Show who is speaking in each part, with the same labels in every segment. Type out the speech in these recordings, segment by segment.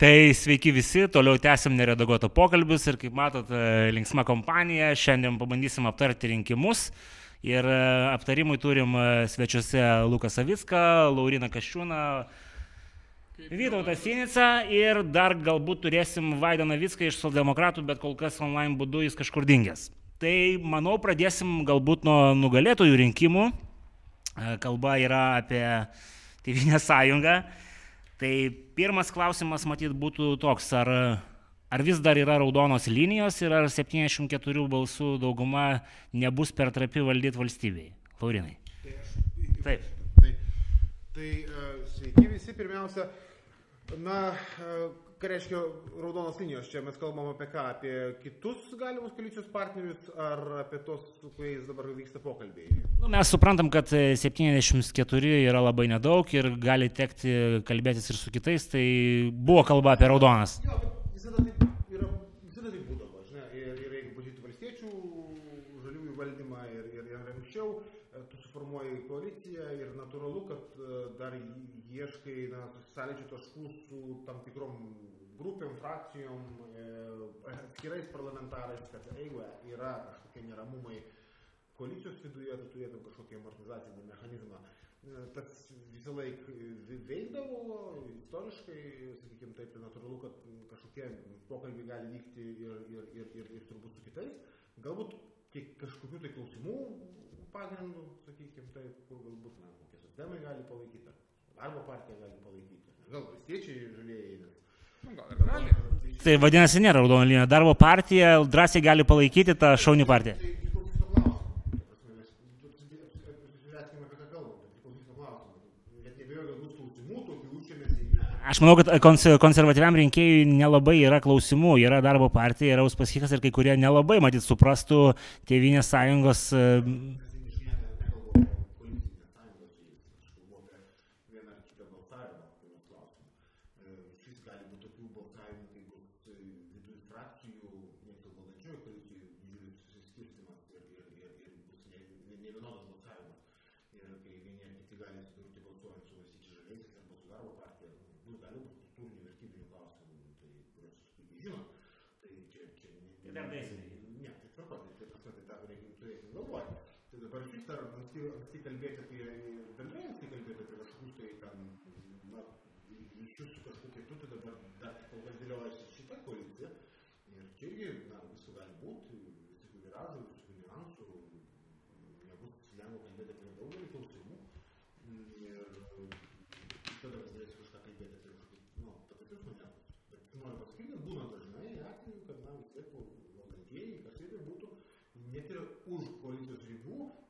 Speaker 1: Tai sveiki visi, toliau tęsim neredaguotą pokalbius ir kaip matot, e, linksma kompanija, šiandien pabandysim aptarti rinkimus. Ir e, aptarimui turim e, svečiuose Luką Savicką, Lauriną Kaščiūną, Vytautą Sinicą ir dar galbūt turėsim Vaidą Navicką iš Saldemokratų, bet kol kas online būdu jis kažkur dingęs. Tai manau pradėsim galbūt nuo nugalėtojų rinkimų. Kalba yra apie Tevinę sąjungą. Tai pirmas klausimas matyt būtų toks, ar, ar vis dar yra raudonos linijos ir ar 74 balsų dauguma nebus per trapi valdyti valstybei? Laurinai.
Speaker 2: Tai aš, Taip. Tai, tai sveiki visi pirmiausia. Na, ką reiškia raudonos linijos? Čia mes kalbam apie ką? Apie kitus galimus koalicijos partnerius ar apie tos, su kuriais dabar vyksta pokalbiai?
Speaker 1: Nu, mes suprantam, kad 74 e, yra labai nedaug ir gali tekti kalbėtis ir su kitais, tai buvo kalba apie raudonas.
Speaker 2: Jo, visada taip, yra, visada taip būdavo, žinai, ir, ir jeigu pažiūrėtų valstiečių žaliųjų valdymą ir, ir, ir anksčiau, e, tu suformuoji koaliciją ir natūralu, kad e, dar ieškai na, sąlyčio taškų su tam tikrom grupėm, frakcijom, e, atskirais parlamentarais, kad jeigu yra kažkokie neramumai koalicijos viduje, tu turėtum kažkokį amortizacinį mechanizmą. E, tas visą laiką veikdavo, istoriškai, sakykime, taip, tai natūralu, kad kažkokie pokalbiai gali vykti ir, ir, ir, ir, ir turbūt su kitais. Galbūt kažkokių tai klausimų pagrindų, sakykime, taip, kur galbūt, na, kokie socdemai gali palaikyti, darbo partija gali palaikyti, gal valstiečiai žalieji, nes
Speaker 1: Tai vadinasi, nėra raudona linija. Darbo partija drąsiai gali palaikyti tą šaunį partiją. Aš manau, kad konservatyviam rinkėjui nelabai yra klausimų, yra darbo partija, yra Uspaskikas ir kai kurie nelabai matyt suprastų Tėvinės sąjungos في البيت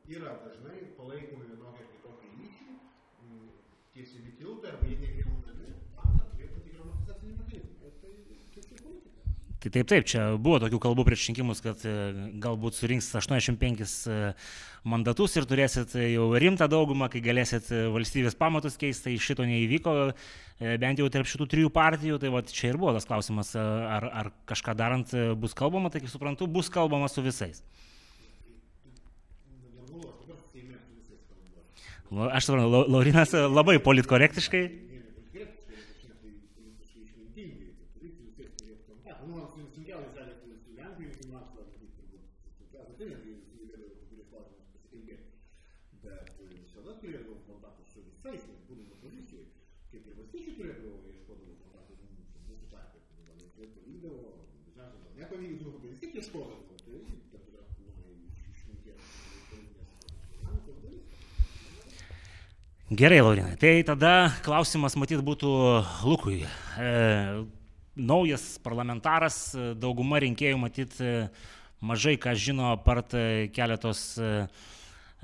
Speaker 2: yra dažnai palaikomi vienokie ar kitokie ryšiai, mm, tiesiami tiltai arba jie negriaunami, tam turėtų tikrą amortizacinį mechanizmą. Tai, čia politika.
Speaker 1: Tai taip, taip, čia buvo tokių kalbų prieš rinkimus, kad e, galbūt surinks 85 e, mandatus ir turėsit jau rimtą daugumą, kai galėsit e, valstybės pamatus keisti, tai šito neįvyko, bent jau tarp šitų trijų partijų, tai va čia ir buvo tas klausimas, ar, ar kažką darant bus kalbama, tai kaip suprantu, bus kalbama su visais. Aš suprantu, Laurinas labai politkorektiškai. Gerai, Laurinai. Tai tada klausimas matyt būtų Lukui. E, naujas parlamentaras, dauguma rinkėjų matyt e, mažai ką žino apart e, keletos e,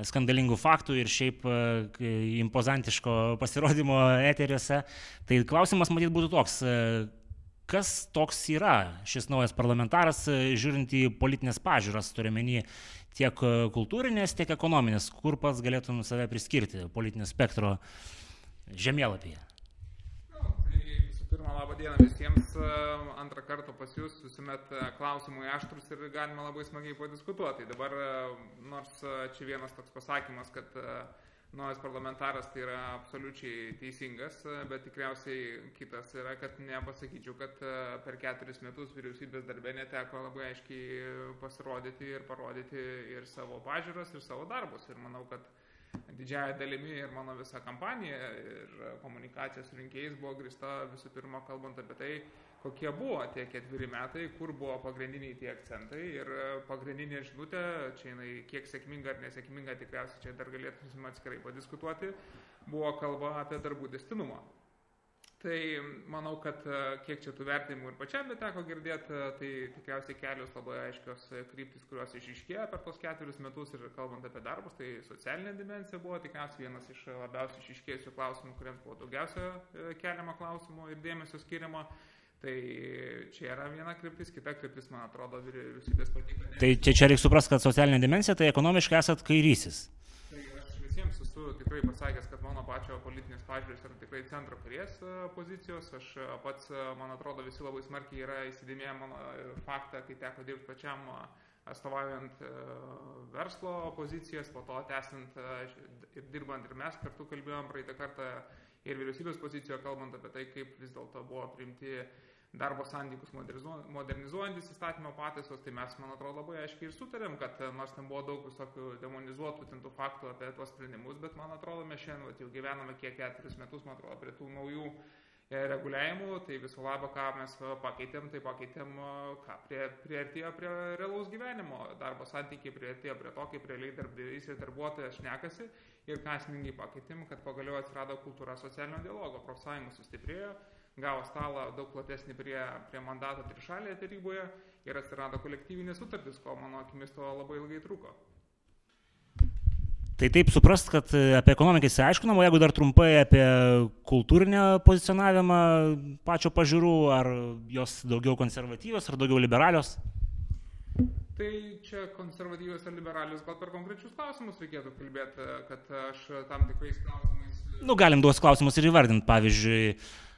Speaker 1: skandalingų faktų ir šiaip impozantiško pasirodymo eteriuose. Tai klausimas matyt būtų toks, kas toks yra šis naujas parlamentaras, žiūrint į politinės pažiūras, turiuomenį tiek e, kultūrinės, tiek ekonominės, kur pats galėtum save priskirti politinio spektro žemėlapyje?
Speaker 3: Visų pirma, laba diena visiems. E, antrą kartą pas Jūs visuomet e, klausimai aštrus ir galima labai smagiai padiskutuoti. Dabar, nors čia vienas toks pasakymas, kad naujas parlamentaras tai yra absoliučiai teisingas, bet tikriausiai kitas yra, kad nepasakyčiau, kad e, per keturis metus vyriausybės darbė neteko labai aiškiai pasirodyti ir parodyti ir savo pažiūras, ir savo darbus. Ir manau, kad didžiaja dalimi ir mano visa kampanija ir komunikacija su rinkėjais buvo grista visų pirma kalbant apie tai, kokie buvo tie ketveri metai, kur buvo pagrindiniai tie akcentai ir e, pagrindinė žinutė, čia jinai kiek sėkminga ar nesėkminga, tikriausiai čia dar galėtume atskirai padiskutuoti, buvo kalba apie darbų destinumą. Tai manau, kad e, kiek čia tų vertinimų ir pačiam teko girdėti, e, tai tikriausiai kelios labai aiškios kryptis, kurios išiškėjo per tos ketverius metus ir kalbant apie darbus, tai socialinė dimensija buvo tikriausiai vienas iš labiausiai išiškėjusių klausimų, kuriems buvo daugiausia keliama klausimų ir dėmesio skiriama. Tai čia yra viena kryptis, kita kryptis, man atrodo, vyriausybės patika.
Speaker 1: Tai čia, čia reikia suprasti, kad socialinė dimensija, tai ekonomiškai esat kairysis.
Speaker 3: Tai aš visiems esu tikrai pasakęs, kad mano pačio politinės pažiūrės yra tikrai centro kairės e, pozicijos. Aš e, pats, e, man atrodo, visi labai smarkiai yra įsidėmėję mano faktą, kai teko dirbti pačiam atstovaujant verslo pozicijas, po to tęsint ir dirbant ir mes kartu kalbėjom praeitą kartą ir vyriausybės pozicijoje kalbant apie tai, kaip vis dėlto buvo priimti darbo santykius modernizuojantis įstatymo pataisos, tai mes, man atrodo, labai aiškiai ir sutarėm, kad e, nors ten buvo daug visokių demonizuotų tintų faktų apie tuos sprendimus, bet man atrodo, mes šiandien vat, jau gyvename kiek keturis metus, man atrodo, prie tų naujų e, reguliavimų, tai viso labo, ką mes pakeitėm, tai pakeitėm, ką prie, prieartėjo prie realaus gyvenimo, darbo santykiai prieartėjo prie to, kaip realiai darbdavys ir darbuotojas šnekasi ir ką esmingai pakeitėm, kad pagaliau atsirado kultūra socialinio dialogo, profsąjungų sustiprėjo, gavo stalą daug platesnį prie, prie mandato trišalėje taryboje ir atsirado kolektyvinės sutartys, ko mano akimis to labai ilgai truko.
Speaker 1: Tai taip suprast, kad apie ekonomiką įsiaiškinom, o jeigu dar trumpai apie kultūrinę pozicionavimą pačio pažiūrų, ar jos daugiau konservatyvios, ar daugiau liberalios?
Speaker 3: Tai čia konservatyvios ar liberalius, gal per konkrečius klausimus reikėtų kalbėti, kad aš tam tikrais klausimais...
Speaker 1: Nu, galim duos klausimus ir įvardinti, pavyzdžiui, E,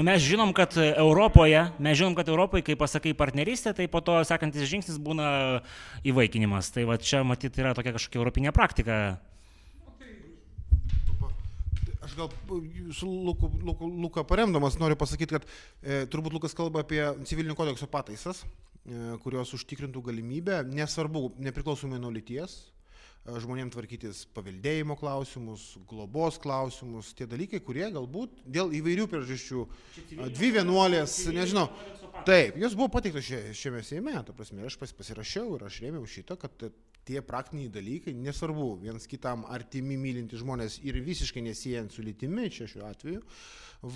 Speaker 1: Nu, mes žinom, kad Europoje, mes žinom, kad Europoje, kai pasakai partnerystę, tai po to sekantis žingsnis būna įvaikinimas. Tai va čia matyti yra tokia kažkokia europinė praktika
Speaker 2: Aš gal su Luku, Luku, Luka paremdamas noriu pasakyti, kad e, turbūt Lukas kalba apie civilinio kodekso pataisas, e, kurios užtikrintų galimybę, nesvarbu, nepriklausomai nuo lyties, e, žmonėms tvarkytis paveldėjimo klausimus, globos klausimus, tie dalykai, kurie galbūt dėl įvairių priežasčių, dvi vienuolės, nežinau, taip, jos buvo pateiktos šiame seime, ta prasme, aš pasirašiau ir aš rėmiau šitą, kad tie praktiniai dalykai, nesvarbu, vienas kitam artimi mylinti žmonės ir visiškai nesijant su lytimi, čia šiuo atveju,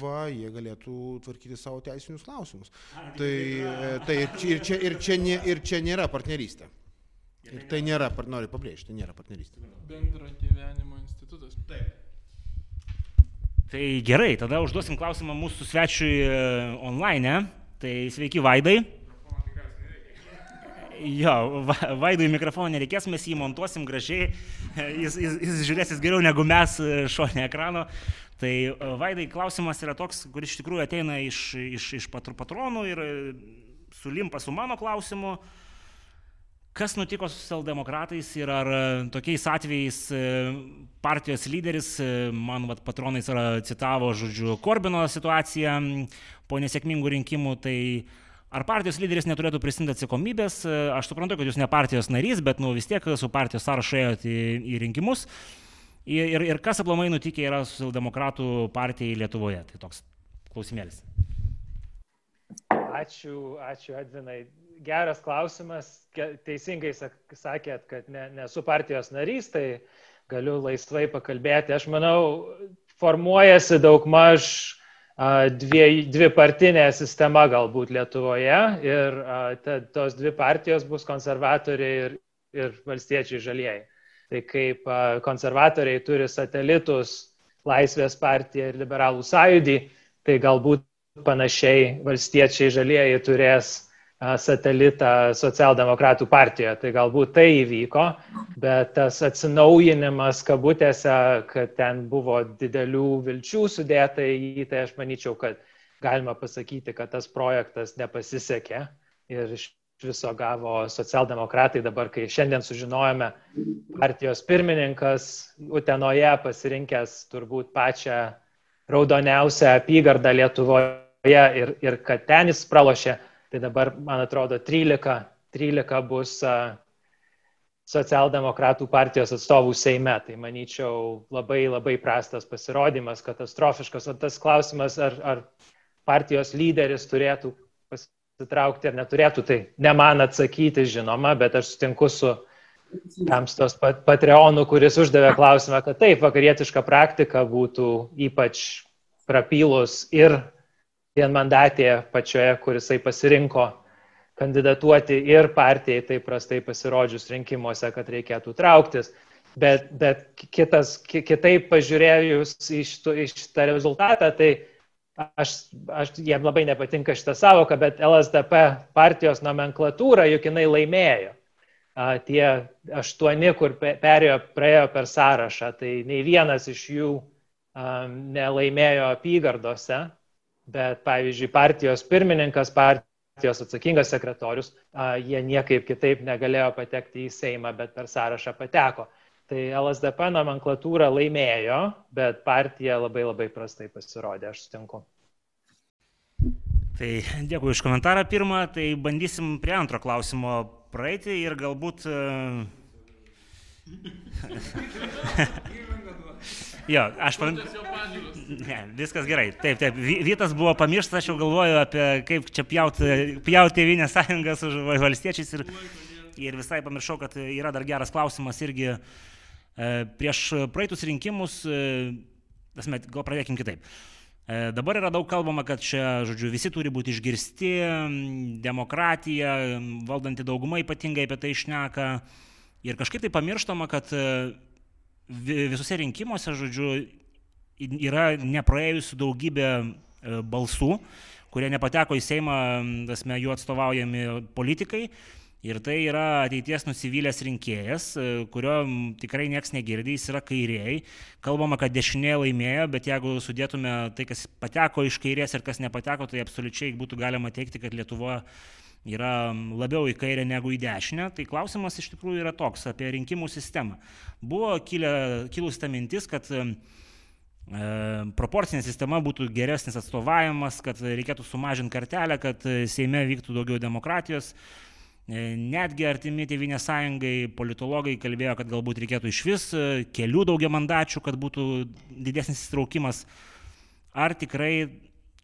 Speaker 2: va, jie galėtų tvarkyti savo teisinius klausimus. Tai, e, tai ir, čia, ir, čia, ir, čia, ir čia nėra partnerystė. Ir tai nėra, noriu pabrėžti, tai nėra partnerystė.
Speaker 4: Bendro gyvenimo institutas.
Speaker 2: Taip.
Speaker 1: Tai gerai, tada užduosim klausimą mūsų svečiui e, online. Tai sveiki Vaidai. Jo, Vaidui mikrofono nereikės, mes jį montuosim gražiai, jis, jis, jis žiūrėsis geriau negu mes e, šonė ekrano. Tai e, Vaidai klausimas yra toks, kuris iš tikrųjų ateina iš, iš, iš patronų ir e, sulimpa su mano klausimu. Kas nutiko su socialdemokratais ir ar tokiais atvejais partijos lyderis, man vat, patronais citavo, žodžiu, Korbino situaciją po nesėkmingų rinkimų, tai Ar partijos lyderis neturėtų prisimti atsakomybės? Aš suprantu, kad jūs ne partijos narys, bet nu, vis tiek su partijos sąrašai ėjote į, į rinkimus. Ir, ir, ir kas aplamai nutikė yra socialdemokratų partijai Lietuvoje? Tai toks klausimėlis.
Speaker 5: Ačiū, ačiū Edvinai. Geras klausimas. Teisingai sakėt, kad ne, nesu partijos narys, tai galiu laisvai pakalbėti. Aš manau, formuojasi daug maž dvi, dvi partinė sistema galbūt Lietuvoje ir ta, tos dvi partijos bus konservatoriai ir, ir valstiečiai žalieji. Tai kaip konservatoriai turi satelitus Laisvės partija ir Liberalų sąjūdį, tai galbūt panašiai valstiečiai žalieji turės satelitą socialdemokratų partijoje. Tai galbūt tai įvyko, bet tas atsinaujinimas kabutėse, kad ten buvo didelių vilčių sudėta į jį, tai aš manyčiau, kad galima pasakyti, kad tas projektas nepasisekė ir iš viso gavo socialdemokratai. Dabar, kai šiandien sužinojome, partijos pirmininkas Utenoje pasirinkęs turbūt pačią raudoniausią apygardą Lietuvoje ir, ir kad ten jis pralošė Tai dabar, man atrodo, 13, 13 bus socialdemokratų partijos atstovų Seime. Tai manyčiau labai labai prastas pasirodymas, katastrofiškas. O tas klausimas, ar, ar partijos lyderis turėtų pasitraukti ar neturėtų, tai ne man atsakyti, žinoma, bet aš sutinku su Tamstos Patreonu, kuris uždavė klausimą, kad taip, vakarietiška praktika būtų ypač prapylus ir vienmandatėje pačioje, kur jisai pasirinko kandidatuoti ir partijai taip prastai pasirodžius rinkimuose, kad reikėtų trauktis. Bet, bet kitas, kitaip pažiūrėjus iš, iš tą rezultatą, tai aš, aš, jiem labai nepatinka šitą savoką, bet LSDP partijos nomenklatūra juk jinai laimėjo. A, tie aštuoni, kur perėjo, praėjo per sąrašą, tai nei vienas iš jų a, nelaimėjo apygardose, bet, pavyzdžiui, partijos pirmininkas, partijos atsakingas sekretorius, jie niekaip kitaip negalėjo patekti į Seimą, bet per sąrašą pateko. Tai LSDP nomenklatūra laimėjo, bet partija labai labai prastai pasirodė, aš sutinku.
Speaker 1: Tai dėkui iš komentarą pirmą, tai bandysim prie antro klausimo praeiti ir galbūt... Jo, aš pam... Ne, viskas gerai. Taip, taip. Vytas buvo pamirštas, aš jau galvoju apie kaip čia pjauti, pjauti Tėvynės sąjungą su valstiečiais ir, ir visai pamiršau, kad yra dar geras klausimas irgi e, prieš praeitus rinkimus, e, gal pradėkim kitaip. E, dabar yra daug kalbama, kad čia, žodžiu, visi turi būti išgirsti, demokratija, valdanti dauguma ypatingai apie tai išneka. Ir kažkaip tai pamirštama, kad visose rinkimuose, žodžiu, yra nepraėjusi daugybė e, balsų, kurie nepateko į Seimą, tasme, jų atstovaujami politikai. Ir tai yra ateities nusivylęs rinkėjas, e, kurio tikrai niekas negirdi, jis yra kairiai. Kalbama, kad dešinė laimėjo, bet jeigu sudėtume tai, kas pateko iš kairės ir kas nepateko, tai absoliučiai būtų galima teikti, kad Lietuva yra labiau į kairę negu į dešinę, tai klausimas iš tikrųjų yra toks apie rinkimų sistemą. Buvo kilę, kilus ta mintis, kad e, proporcinė sistema būtų geresnis atstovavimas, kad reikėtų sumažinti kartelę, kad Seime vyktų daugiau demokratijos. E, netgi artimi Tevinės sąjungai politologai kalbėjo, kad galbūt reikėtų iš vis e, kelių daugia mandačių, kad būtų didesnis įtraukimas. Ar tikrai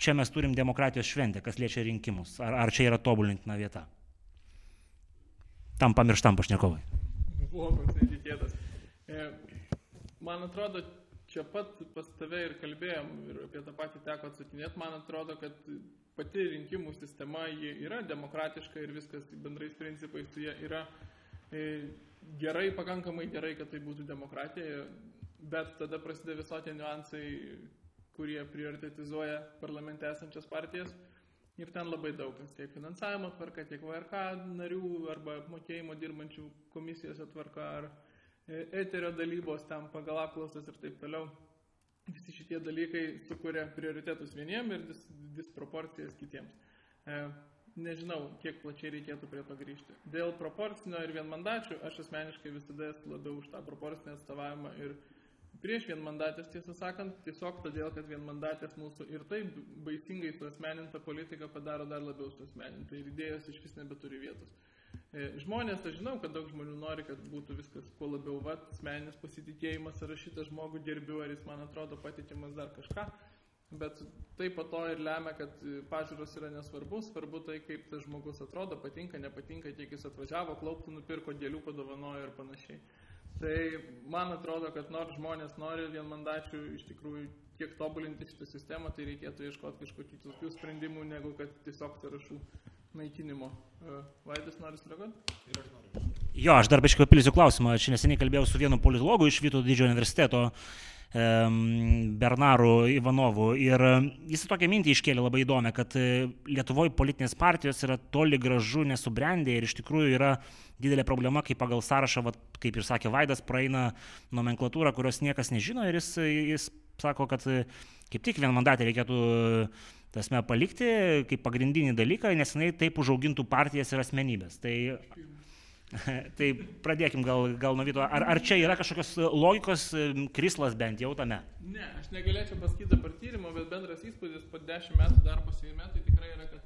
Speaker 1: čia mes turim demokratijos šventę, kas liečia rinkimus. Ar, ar čia yra tobulintina vieta? Tam pamirštam pašnekovai.
Speaker 4: Buvo netikėtas. E, man atrodo, čia pat pas tave ir kalbėjom ir apie tą patį teko atsakinėti, man atrodo, kad pati rinkimų sistema yra demokratiška ir viskas bendrais principais su ja yra e, gerai, pakankamai gerai, kad tai būtų demokratija, bet tada prasideda visokie niuansai, kurie prioritetizuoja parlamente esančias partijas. Ir ten labai daug tiek finansavimo tvarka, tiek VRK narių arba mokėjimo dirbančių komisijose tvarka ar e, eterio dalybos ten pagal apklausas ir taip toliau. Visi šitie dalykai sukuria prioritetus vieniem ir dis, disproporcijas kitiems. E, nežinau, kiek plačiai reikėtų prie to grįžti. Dėl proporcinio ir vienmandačių aš asmeniškai visada esu labiau už tą proporcinę atstovavimą ir prieš vienmandatės, tiesą sakant, tiesiog todėl, kad vienmandatės mūsų ir taip baisingai suasmeninta politika padaro dar labiau suasmeninta ir idėjos iš vis nebeturi vietos. E, žmonės, aš žinau, kad daug žmonių nori, kad būtų viskas kuo labiau, va, asmeninis pasitikėjimas, ar aš šitą žmogų gerbiu, ar jis man atrodo patikimas dar kažką, Bet tai po to ir lemia, kad pažiūros yra nesvarbu, svarbu tai, kaip tas žmogus atrodo, patinka, nepatinka, kiek jis atvažiavo, klauptų nupirko, dėlių padovanojo ir panašiai. Tai man atrodo, kad nors žmonės nori vienmandačių iš tikrųjų kiek tobulinti šitą sistemą, tai reikėtų ieškoti kažkokių tokių sprendimų, negu kad tiesiog sąrašų naikinimo. E, Vaidas nori sureaguoti? Ir aš noriu.
Speaker 1: Jo, aš dar biškai papildysiu klausimą. Čia neseniai kalbėjau su vienu politologu iš Vyto didžiojo universiteto. Bernaru Ivanovu. Ir jis tokią mintį iškėlė labai įdomią, kad e, Lietuvoje politinės partijos yra toli gražu nesubrendę ir iš tikrųjų yra didelė problema, kai pagal sąrašą, vat, kaip ir sakė Vaidas, praeina nomenklatūra, kurios niekas nežino ir jis, jis sako, kad e, kaip tik vienmandatę reikėtų tasme palikti kaip pagrindinį dalyką, nes jinai taip užaugintų partijas ir asmenybės. Tai tai pradėkim gal, gal nuo Vyto. Ar, ar čia yra kažkokios logikos krislas bent jau tame?
Speaker 4: Ne, aš negalėčiau pasakyti dabar tyrimo, bet bendras įspūdis po dešimt metų darbo Seime tai tikrai yra, kad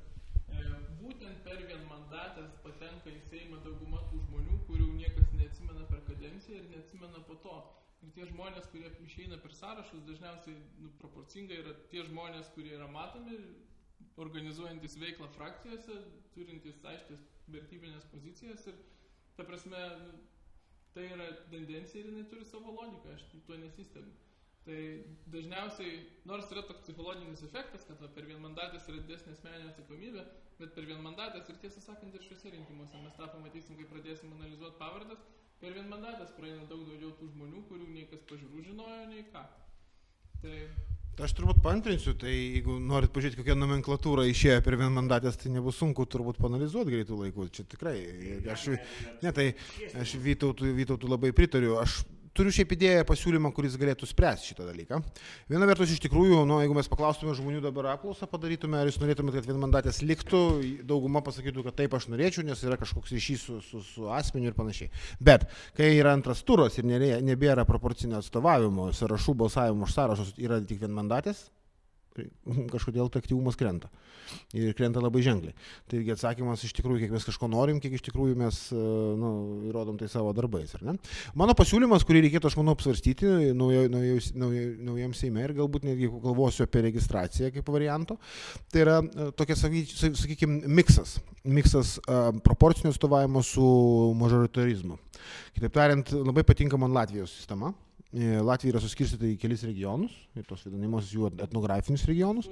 Speaker 4: e, būtent per vienmandatės patenka į Seimą dauguma tų žmonių, kurių niekas neatsimena per kadenciją ir neatsimena po to. Ir tie žmonės, kurie išeina per sąrašus, dažniausiai nu, proporcingai yra tie žmonės, kurie yra matomi, organizuojantis veiklą frakcijose, turintys aiškės vertybinės pozicijas ir Ta prasme, tai yra tendencija ir jinai turi savo logiką, aš tuo nesistebiu. Tai dažniausiai, nors yra toks psichologinis efektas, kad per vienmandatės yra didesnė asmeninė atsakomybė, bet per vienmandatės ir tiesą sakant ir šiuose rinkimuose mes tą pamatysim, kai pradėsim analizuoti pavardas, per vienmandatės praeina daug daugiau tų žmonių, kurių nei kas pažiūrų žinojo, nei ką. Tai
Speaker 2: Aš turbūt pantrinsiu, tai jeigu norit pažiūrėti, kokia nomenklatūra išėjo per vienmandatės, tai nebus sunku turbūt panalizuoti greitų laikų. Čia tikrai, aš, ne, tai aš Vytautų, Vytautų labai pritariu. Aš turiu šiaip idėją pasiūlymą, kuris galėtų spręsti šitą dalyką. Viena vertus, iš tikrųjų, nu, jeigu mes paklaustume žmonių dabar apklausą padarytume, ar jūs norėtumėte, kad vienmandatės liktų, dauguma pasakytų, kad taip aš norėčiau, nes yra kažkoks ryšys su, su, su asmeniu ir panašiai. Bet kai yra antras turas ir nebėra proporcinio atstovavimo, sąrašų balsavimo už sąrašus yra tik vienmandatės, kažkodėl tai aktyvumas krenta. Ir krenta labai ženkliai. Taigi atsakymas iš tikrųjų, kiek mes kažko norim, kiek iš tikrųjų mes e, nu, įrodom tai savo darbais. Mano pasiūlymas, kurį reikėtų, aš manau, apsvarstyti naujo, naujo, naujo, naujam Seime ir galbūt netgi galvosiu apie registraciją kaip varianto, tai yra e, tokia, sakykime, miksas. Miksas proporcinio atstovavimo su mažoritarizmu. Kitaip tariant, labai patinka man Latvijos sistema E, Latvija yra suskirstyta į kelis regionus, į tos vadinamosius jų etnografinius regionus.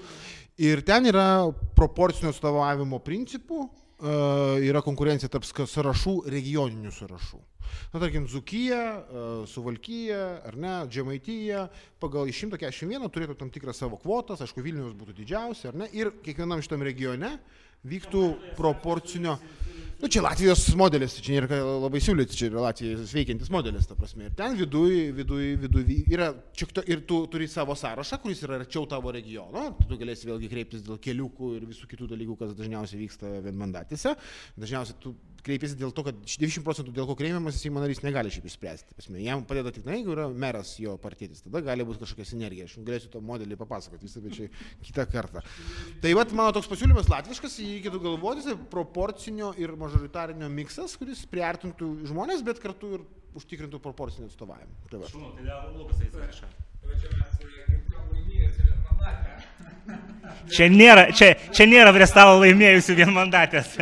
Speaker 2: Ir ten yra proporcinio atstovavimo principų, e, yra konkurencija tarp sąrašų, regioninių sąrašų. Na, tarkim, Zukyja, e, Suvalkyja ar ne, Džemaityja pagal 141 turėtų tam tikrą savo kvotas, aišku, Vilnius būtų didžiausia, ar ne, ir kiekvienam šitam regione vyktų proporcinio Nu, čia Latvijos modelis, čia nėra labai siūlyti, čia yra Latvijos veikiantis modelis, ta prasme. Ir ten viduj, viduj, viduj yra, čia, ir tu turi savo sąrašą, kuris yra arčiau tavo regiono, tu galėsi vėlgi kreiptis dėl keliukų ir visų kitų dalykų, kas dažniausiai vyksta vienmandatėse. Dažniausiai tu kreipiasi dėl to, kad 90 procentų dėl ko kreipiamas Seimo narys negali šiaip išspręsti. Pasme, jam padeda tik, na, jeigu yra meras jo partietis, tada gali būti kažkokia sinergija. Aš galėsiu to modelį papasakoti visą, bet čia kitą kartą. Tai vad mano toks pasiūlymas latviškas, jį reikėtų galvoti, tai proporcinio ir mažoritarinio miksas, kuris priartintų žmonės, bet kartu ir užtikrintų proporcinį atstovavimą. Tai va. Šunu, tai dar Lukas
Speaker 1: eis Čia nėra, čia, čia nėra prie stalo laimėjusių vienmandatės.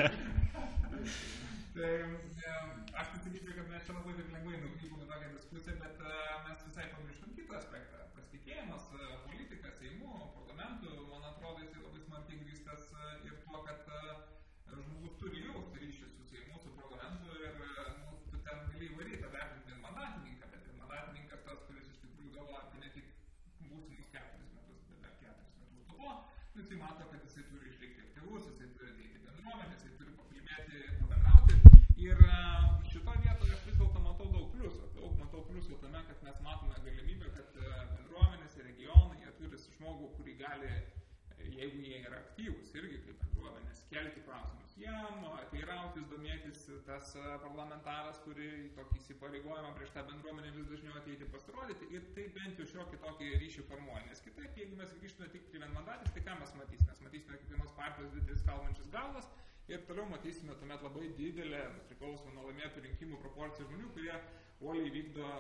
Speaker 3: Tas e, parlamentaras turi tokį įsipareigojimą prieš tą bendruomenę vis dažniau ateiti pasirodyti ir tai bent jau šiokį tokį ryšį formuoja. Nes kitaip, jeigu mes grįžtume tik prie vienmandatės, tai ką mes matysime? Mes matysime kiekvienos partijos didelis kalbančias galvas ir toliau matysime tuomet labai didelę, priklausomą nuo laimėtų rinkimų proporciją žmonių, kurie uoliai vykdo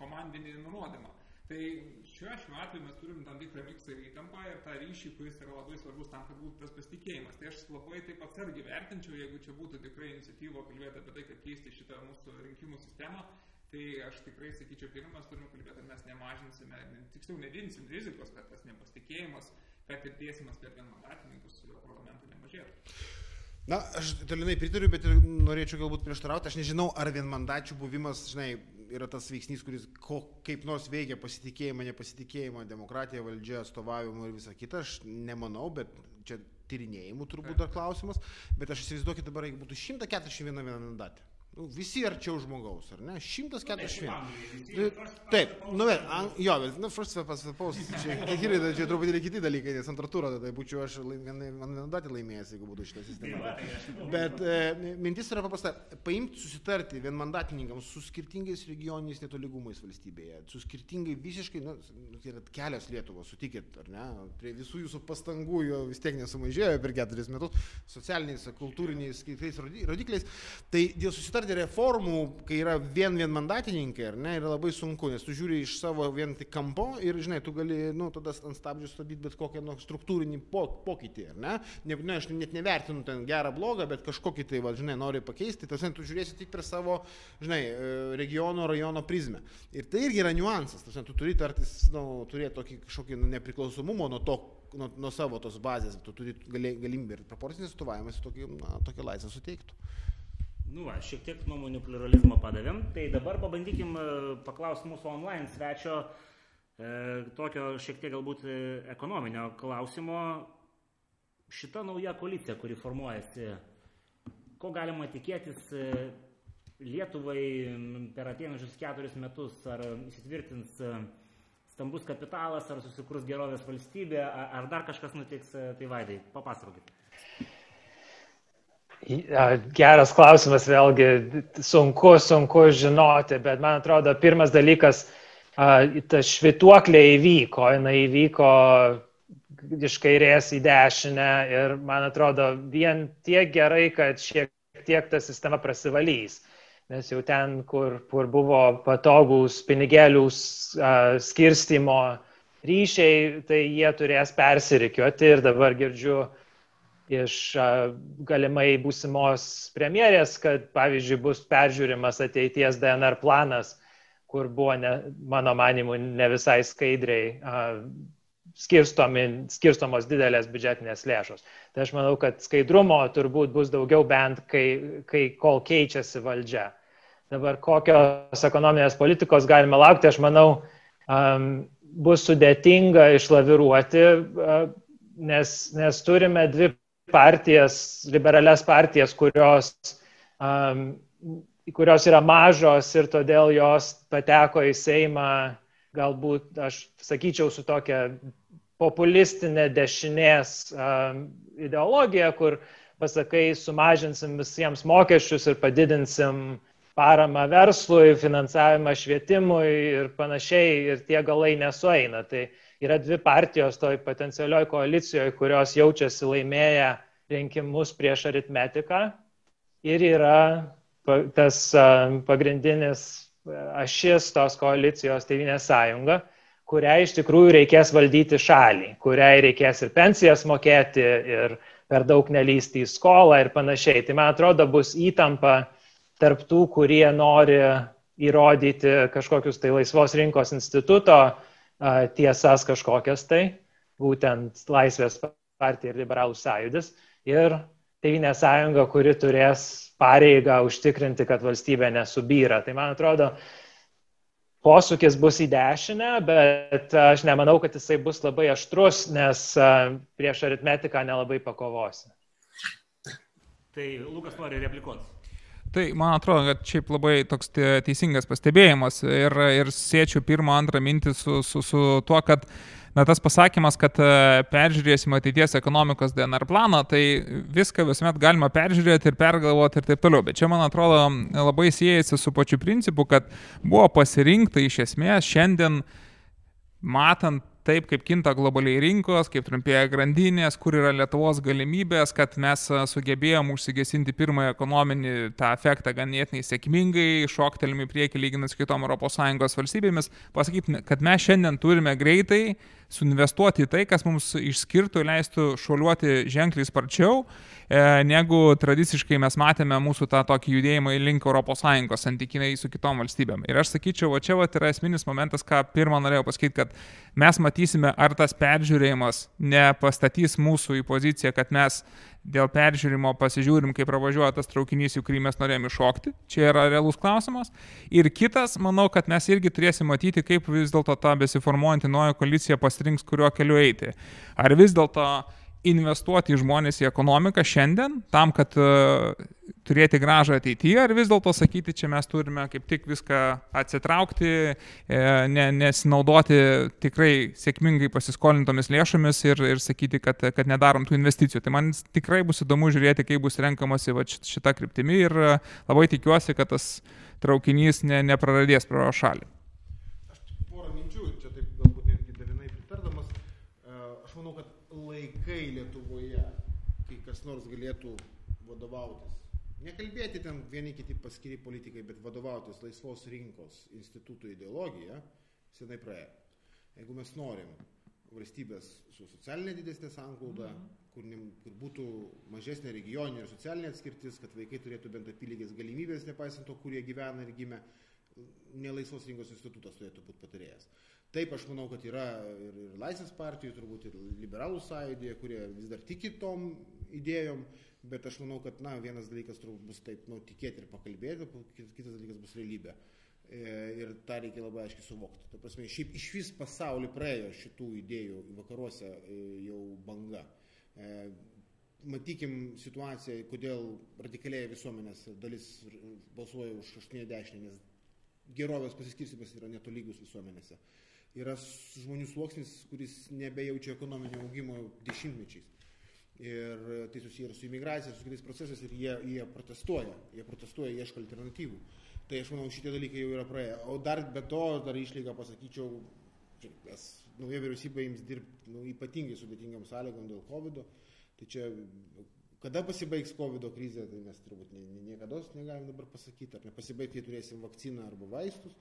Speaker 3: komandinį nurodymą. Tai šiuo, šiuo atveju mes turim tam tikrą miksą ir įtampą ir tą ryšį, kuris yra labai svarbus tam, kad būtų tas pasitikėjimas. Tai aš labai taip atsargiai vertinčiau, jeigu čia būtų tikrai iniciatyva kalbėti apie tai, kad keisti šitą mūsų rinkimų sistemą, tai aš tikrai sakyčiau, pirmą mes turime kalbėti, kad mes nemažinsime, tiksliau nedinsim rizikos, kad tas nepasitikėjimas, kad ir tiesimas per vienmandatininkus parlamentų nemažėtų.
Speaker 2: Na, aš dalinai pritariu, bet ir norėčiau galbūt prieštarauti. Aš nežinau, ar vienmandačių buvimas, žinai, yra tas veiksnys, kuris ko, kaip nors veikia pasitikėjimą, nepasitikėjimą, demokratiją, valdžią, atstovavimą ir visą kitą. Aš nemanau, bet čia tyrinėjimų turbūt dar klausimas. Bet aš įsivaizduokit dabar, jeigu būtų 141 vienmandatė. Nu, visi arčiau žmogaus, ar ne? 141. Nu, taip, nu, bet, an, jo, bet, nu, first pas paus, čia, kiti, čia truputėlį kiti dalykai, nes antrą turą, tai būčiau aš vienmandatį laimėjęs, jeigu būtų šitą sistemą. Bet e, mintis yra paprasta, paimti, susitarti vienmandatininkams su skirtingais regioniniais netolygumais valstybėje, su skirtingai visiškai, nu, tai yra kelios Lietuvos, sutikit, ar ne? Prie visų jūsų pastangų jo vis tiek nesumažėjo per keturis metus, socialiniais, kultūriniais, kitais rodikliais. Tai dėl susitarti susitarti reformų, kai yra vien vienmandatininkai, ar ne, yra labai sunku, nes tu žiūri iš savo vien tik kampo ir, žinai, tu gali, nu, tada ant stabdžių stabdyti bet kokią nu, struktūrinį po, pokytį, ar ne? ne? Ne, aš net nevertinu ten gerą, blogą, bet kažkokį tai, va, žinai, nori pakeisti, tas tu žiūrėsi tik per savo, žinai, e, regiono, rajono prizmę. Ir tai irgi yra niuansas, tas, tu turi tartis, nu, turėti tokį kažkokį nu, nepriklausomumą nuo to, nuo, nuo savo tos bazės, tu turi galimybę ir proporcinis atstovavimas tokį, na, tokią laisvę suteiktų.
Speaker 1: Nu, va, šiek tiek nuomonių pluralizmo padavėm. Tai dabar pabandykim e, paklausti mūsų online svečio e, tokio šiek tiek galbūt e, ekonominio klausimo. Šita nauja koalicija, kuri formuojasi, ko galima tikėtis Lietuvai per ateinančius keturis metus, ar įsitvirtins stambus kapitalas, ar susikurs gerovės valstybė, ar dar kažkas nutiks, tai vaidai, papasakokit.
Speaker 5: Geras klausimas, vėlgi sunku, sunku žinoti, bet man atrodo, pirmas dalykas, ta švituoklė įvyko, jinai įvyko iš kairės į dešinę ir man atrodo vien tiek gerai, kad šiek tiek ta sistema prasivalys. Nes jau ten, kur, kur buvo patogus pinigėlių skirstimo ryšiai, tai jie turės persirikiuoti ir dabar girdžiu uh, iš galimai būsimos premjerės, kad pavyzdžiui bus peržiūrimas ateities DNR planas, kur buvo, ne, mano manimu, ne visai skaidriai skirstomi, skirstomos didelės biudžetinės lėšos. Tai aš manau, kad skaidrumo turbūt bus daugiau bent, kai, kai kol keičiasi valdžia. Dabar kokios ekonominės politikos galime laukti, aš manau, um, bus sudėtinga išlaviruoti, uh, nes, nes turime dvi partijas, liberales partijas, kurios, um, kurios yra mažos ir todėl jos pateko į Seimą, galbūt aš sakyčiau, su tokia populistinė dešinės um, ideologija, kur pasakai, sumažinsim visiems mokesčius ir padidinsim paramą verslui, finansavimą švietimui ir panašiai, ir tie galai nesueina. Tai yra dvi partijos toj potencialioj koalicijoje, kurios jaučiasi laimėję rinkimus prieš aritmetiką ir yra tas pagrindinis ašis tos koalicijos Tevinės sąjunga, kuriai iš tikrųjų reikės valdyti šalį, kuriai reikės ir pensijas mokėti, ir per daug nelysti į skolą ir panašiai. Tai man atrodo bus įtampa tarp tų, kurie nori įrodyti kažkokius tai laisvos rinkos instituto tiesas kažkokias tai, būtent Laisvės partija ir liberalų sąjūdis, ir Tevinė sąjunga, kuri turės pareigą užtikrinti, kad valstybė nesubyra. Tai man atrodo, posūkis bus į dešinę, bet aš nemanau, kad jisai bus labai aštrus, nes prieš aritmetiką nelabai pakovosi.
Speaker 1: Tai Lukas nori replikuoti.
Speaker 3: Tai man atrodo, kad šiaip labai toks teisingas pastebėjimas ir, ir sėčiau pirmą, antrą mintį su, su, su tuo, kad na, tas pasakymas, kad e, peržiūrėsim ateities ekonomikos DNR planą, tai viską visuomet galima peržiūrėti ir pergalvoti ir taip toliau. Bet čia, man atrodo, labai siejasi su pačiu principu, kad buvo pasirinkta iš esmės šiandien, matant taip, kaip kinta globaliai rinkos, kaip trumpėja grandinės, kur yra Lietuvos galimybės, kad mes sugebėjom užsigesinti pirmąją ekonominį tą efektą ganėtinai sėkmingai, šoktelimi prieki lyginant su kitom ES valstybėmis, pasakyti, kad mes šiandien turime greitai suinvestuoti į tai, kas mums išskirtų, leistų šuoliuoti ženkliai sparčiau, e, negu tradiciškai mes matėme mūsų tą tokį judėjimą link ES santykinai su kitom valstybėm. Ir aš sakyčiau, o čia va, yra esminis momentas, ką pirmą norėjau pasakyti, kad mes matysime, ar tas peržiūrėjimas nepastatys mūsų į poziciją, kad mes dėl peržiūrimo pasižiūrim, kaip pravažiuoja tas traukinys, į kurį mes norėjome iššokti. Čia yra realus klausimas. Ir kitas, manau, kad mes irgi turėsime matyti, kaip vis dėlto ta besiformuojanti nauja koalicija pasirinks, kuriuo keliu eiti. Ar vis dėlto investuoti į žmonės į ekonomiką šiandien, tam, kad uh, turėti gražą ateityje, ar vis dėlto sakyti, čia mes turime kaip tik viską atsitraukti, e, ne, nesinaudoti tikrai sėkmingai pasiskolintomis lėšomis ir, ir sakyti, kad, kad nedarom tų investicijų. Tai man tikrai bus įdomu žiūrėti, kaip bus renkamasi va, šita kryptimi ir labai tikiuosi, kad tas traukinys ne, nepraradės pro šalį.
Speaker 2: Aš tik porą minčių, čia taip galbūt netgi dalinai pritardamas, e, aš manau, kad laikai Lietuvoje, kai kas nors galėtų vadovautis Nekalbėti ten vieni kiti paskiri politikai, bet vadovautis laisvos rinkos institutų ideologija senai praėjo. Jeigu mes norim valstybės su socialinė didesnė sanglauda, mhm. kur, ne, kur būtų mažesnė regioninė ir socialinė atskirtis, kad vaikai turėtų bent apylygės galimybės, nepaisant to, kur jie gyvena ir gimė, nelaisvos rinkos institutas turėtų būti patarėjas. Taip, aš manau, kad yra ir, ir Laisvės partijų, turbūt ir liberalų sąjūdėje, kurie vis dar tiki tom idėjom, bet aš manau, kad, na, vienas dalykas turbūt bus taip, nu, tikėti ir pakalbėti, kitas dalykas bus realybė. E, ir tą reikia labai aiškiai suvokti. Ta prasme, šiaip iš vis pasaulį praėjo šitų idėjų vakaruose e, jau banga. E, matykim situaciją, kodėl radikaliai visuomenės dalis balsuoja už 80, nes gerovės pasiskirstimas yra netolygus visuomenėse. Yra žmonių sluoksnis, kuris nebejaučia ekonominio augimo dešimtmečiais ir tai susiję ir su imigracija, su kitais procesais ir jie, jie protestuoja, jie protestuoja, ieško alternatyvų. Tai aš manau, šitie dalykai jau yra praėję. O dar be to, dar išlygą pasakyčiau, nes nauja vyriausybė jums dirbti nu, ypatingai sudėtingam sąlygom dėl COVID. -o. Tai čia, kada pasibaigs COVID krizė, tai mes turbūt niekada negalim dabar pasakyti, ar nepasibaigs, kai turėsim vakciną arba vaistus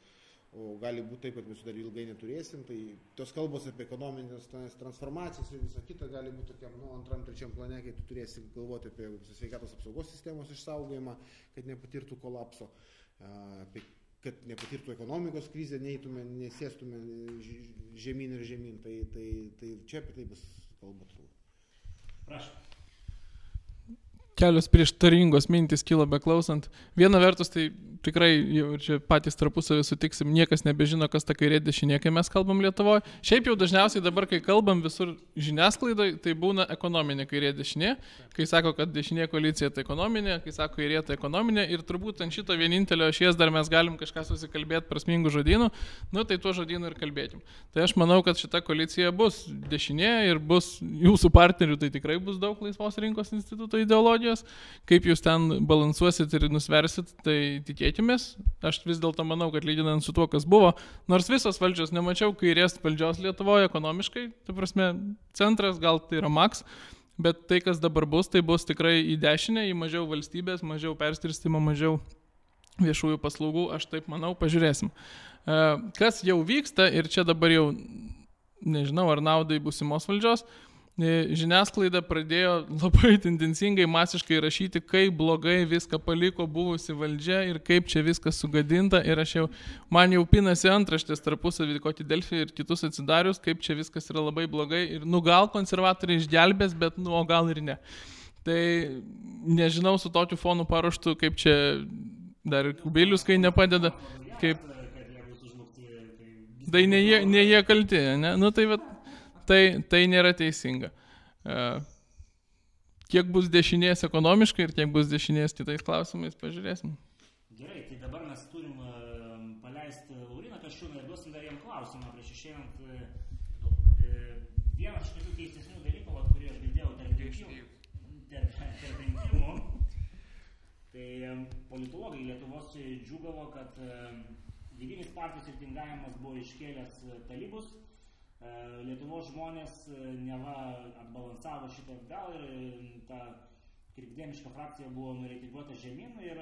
Speaker 2: o gali būti taip, kad mes dar ilgai neturėsim, tai tos kalbos apie ekonominės transformacijas ir visą kitą gali būti tokiam, nu, antram, trečiam plane, kai tu turėsi galvoti apie sveikatos apsaugos sistemos išsaugojimą, kad nepatirtų kolapso, apie, kad nepatirtų ekonomikos krizę, neįtume, nesėstume žemyn ir žemyn, tai, tai, tai čia apie tai bus kalba turbūt.
Speaker 1: Prašau
Speaker 6: kelios prieštaringos mintys kilo beklausant. Viena vertus, tai tikrai jau čia patys tarpusavį sutiksim, niekas nebežino, kas ta kairė dešinė, kai mes kalbam Lietuvoje. Šiaip jau dažniausiai dabar, kai kalbam visur žiniasklaidai, tai būna ekonominė kairė dešinė. Kai sako, kad dešinė koalicija tai ekonominė, kai sako kairė tai ekonominė ir turbūt ant šito vienintelio ašies dar mes galim kažką susikalbėti prasmingų žodynų, nu tai tuo žodynu ir kalbėkim. Tai aš manau, kad šita koalicija bus dešinė ir bus jūsų partnerių, tai tikrai bus daug laisvos rinkos instituto ideologijos kaip jūs ten balansuosit ir nusversit, tai tikėkimės. Aš vis dėlto manau, kad lyginant su tuo, kas buvo, nors visos valdžios nemačiau kairės valdžios Lietuvoje ekonomiškai, tai prasme, centras gal tai yra maks, bet tai, kas dabar bus, tai bus tikrai į dešinę, į mažiau valstybės, mažiau perskirstimo, mažiau viešųjų paslaugų, aš taip manau, pažiūrėsim. E, kas jau vyksta ir čia dabar jau nežinau, ar naudai būsimos valdžios, žiniasklaida pradėjo labai tendencingai masiškai rašyti, kaip blogai viską paliko buvusi valdžia ir kaip čia viskas sugadinta. Ir aš jau, man jau pinasi antraštės tarpusavį kokį Delfį ir kitus atsidarius, kaip čia viskas yra labai blogai. Ir nu gal konservatoriai išgelbės, bet nu o gal ir ne. Tai nežinau su tokiu fonu paruoštų, kaip čia dar kubilius, kai nepadeda. Kaip... Tai ne jie, ne jie kalti, ne? Nu tai vat, tai, tai nėra teisinga. E, kiek bus dešinės ekonomiškai ir kiek bus dešinės kitais klausimais, pažiūrėsim.
Speaker 1: Gerai, tai dabar mes turim e, paleisti Lauriną Kaščiūną ir duosim dar jam klausimą prieš išeinant. E, vienas iš tokių keistesnių dalykų, kurį aš girdėjau tarp rinkimų, tarp, rinkimų, tai politologai Lietuvos džiugavo, kad vidinis partijos reitingavimas buvo iškėlęs talybus Lietuvos žmonės neva atbalansavo šitą atgal ir ta krikdemiška frakcija buvo nureitiguota žemyn ir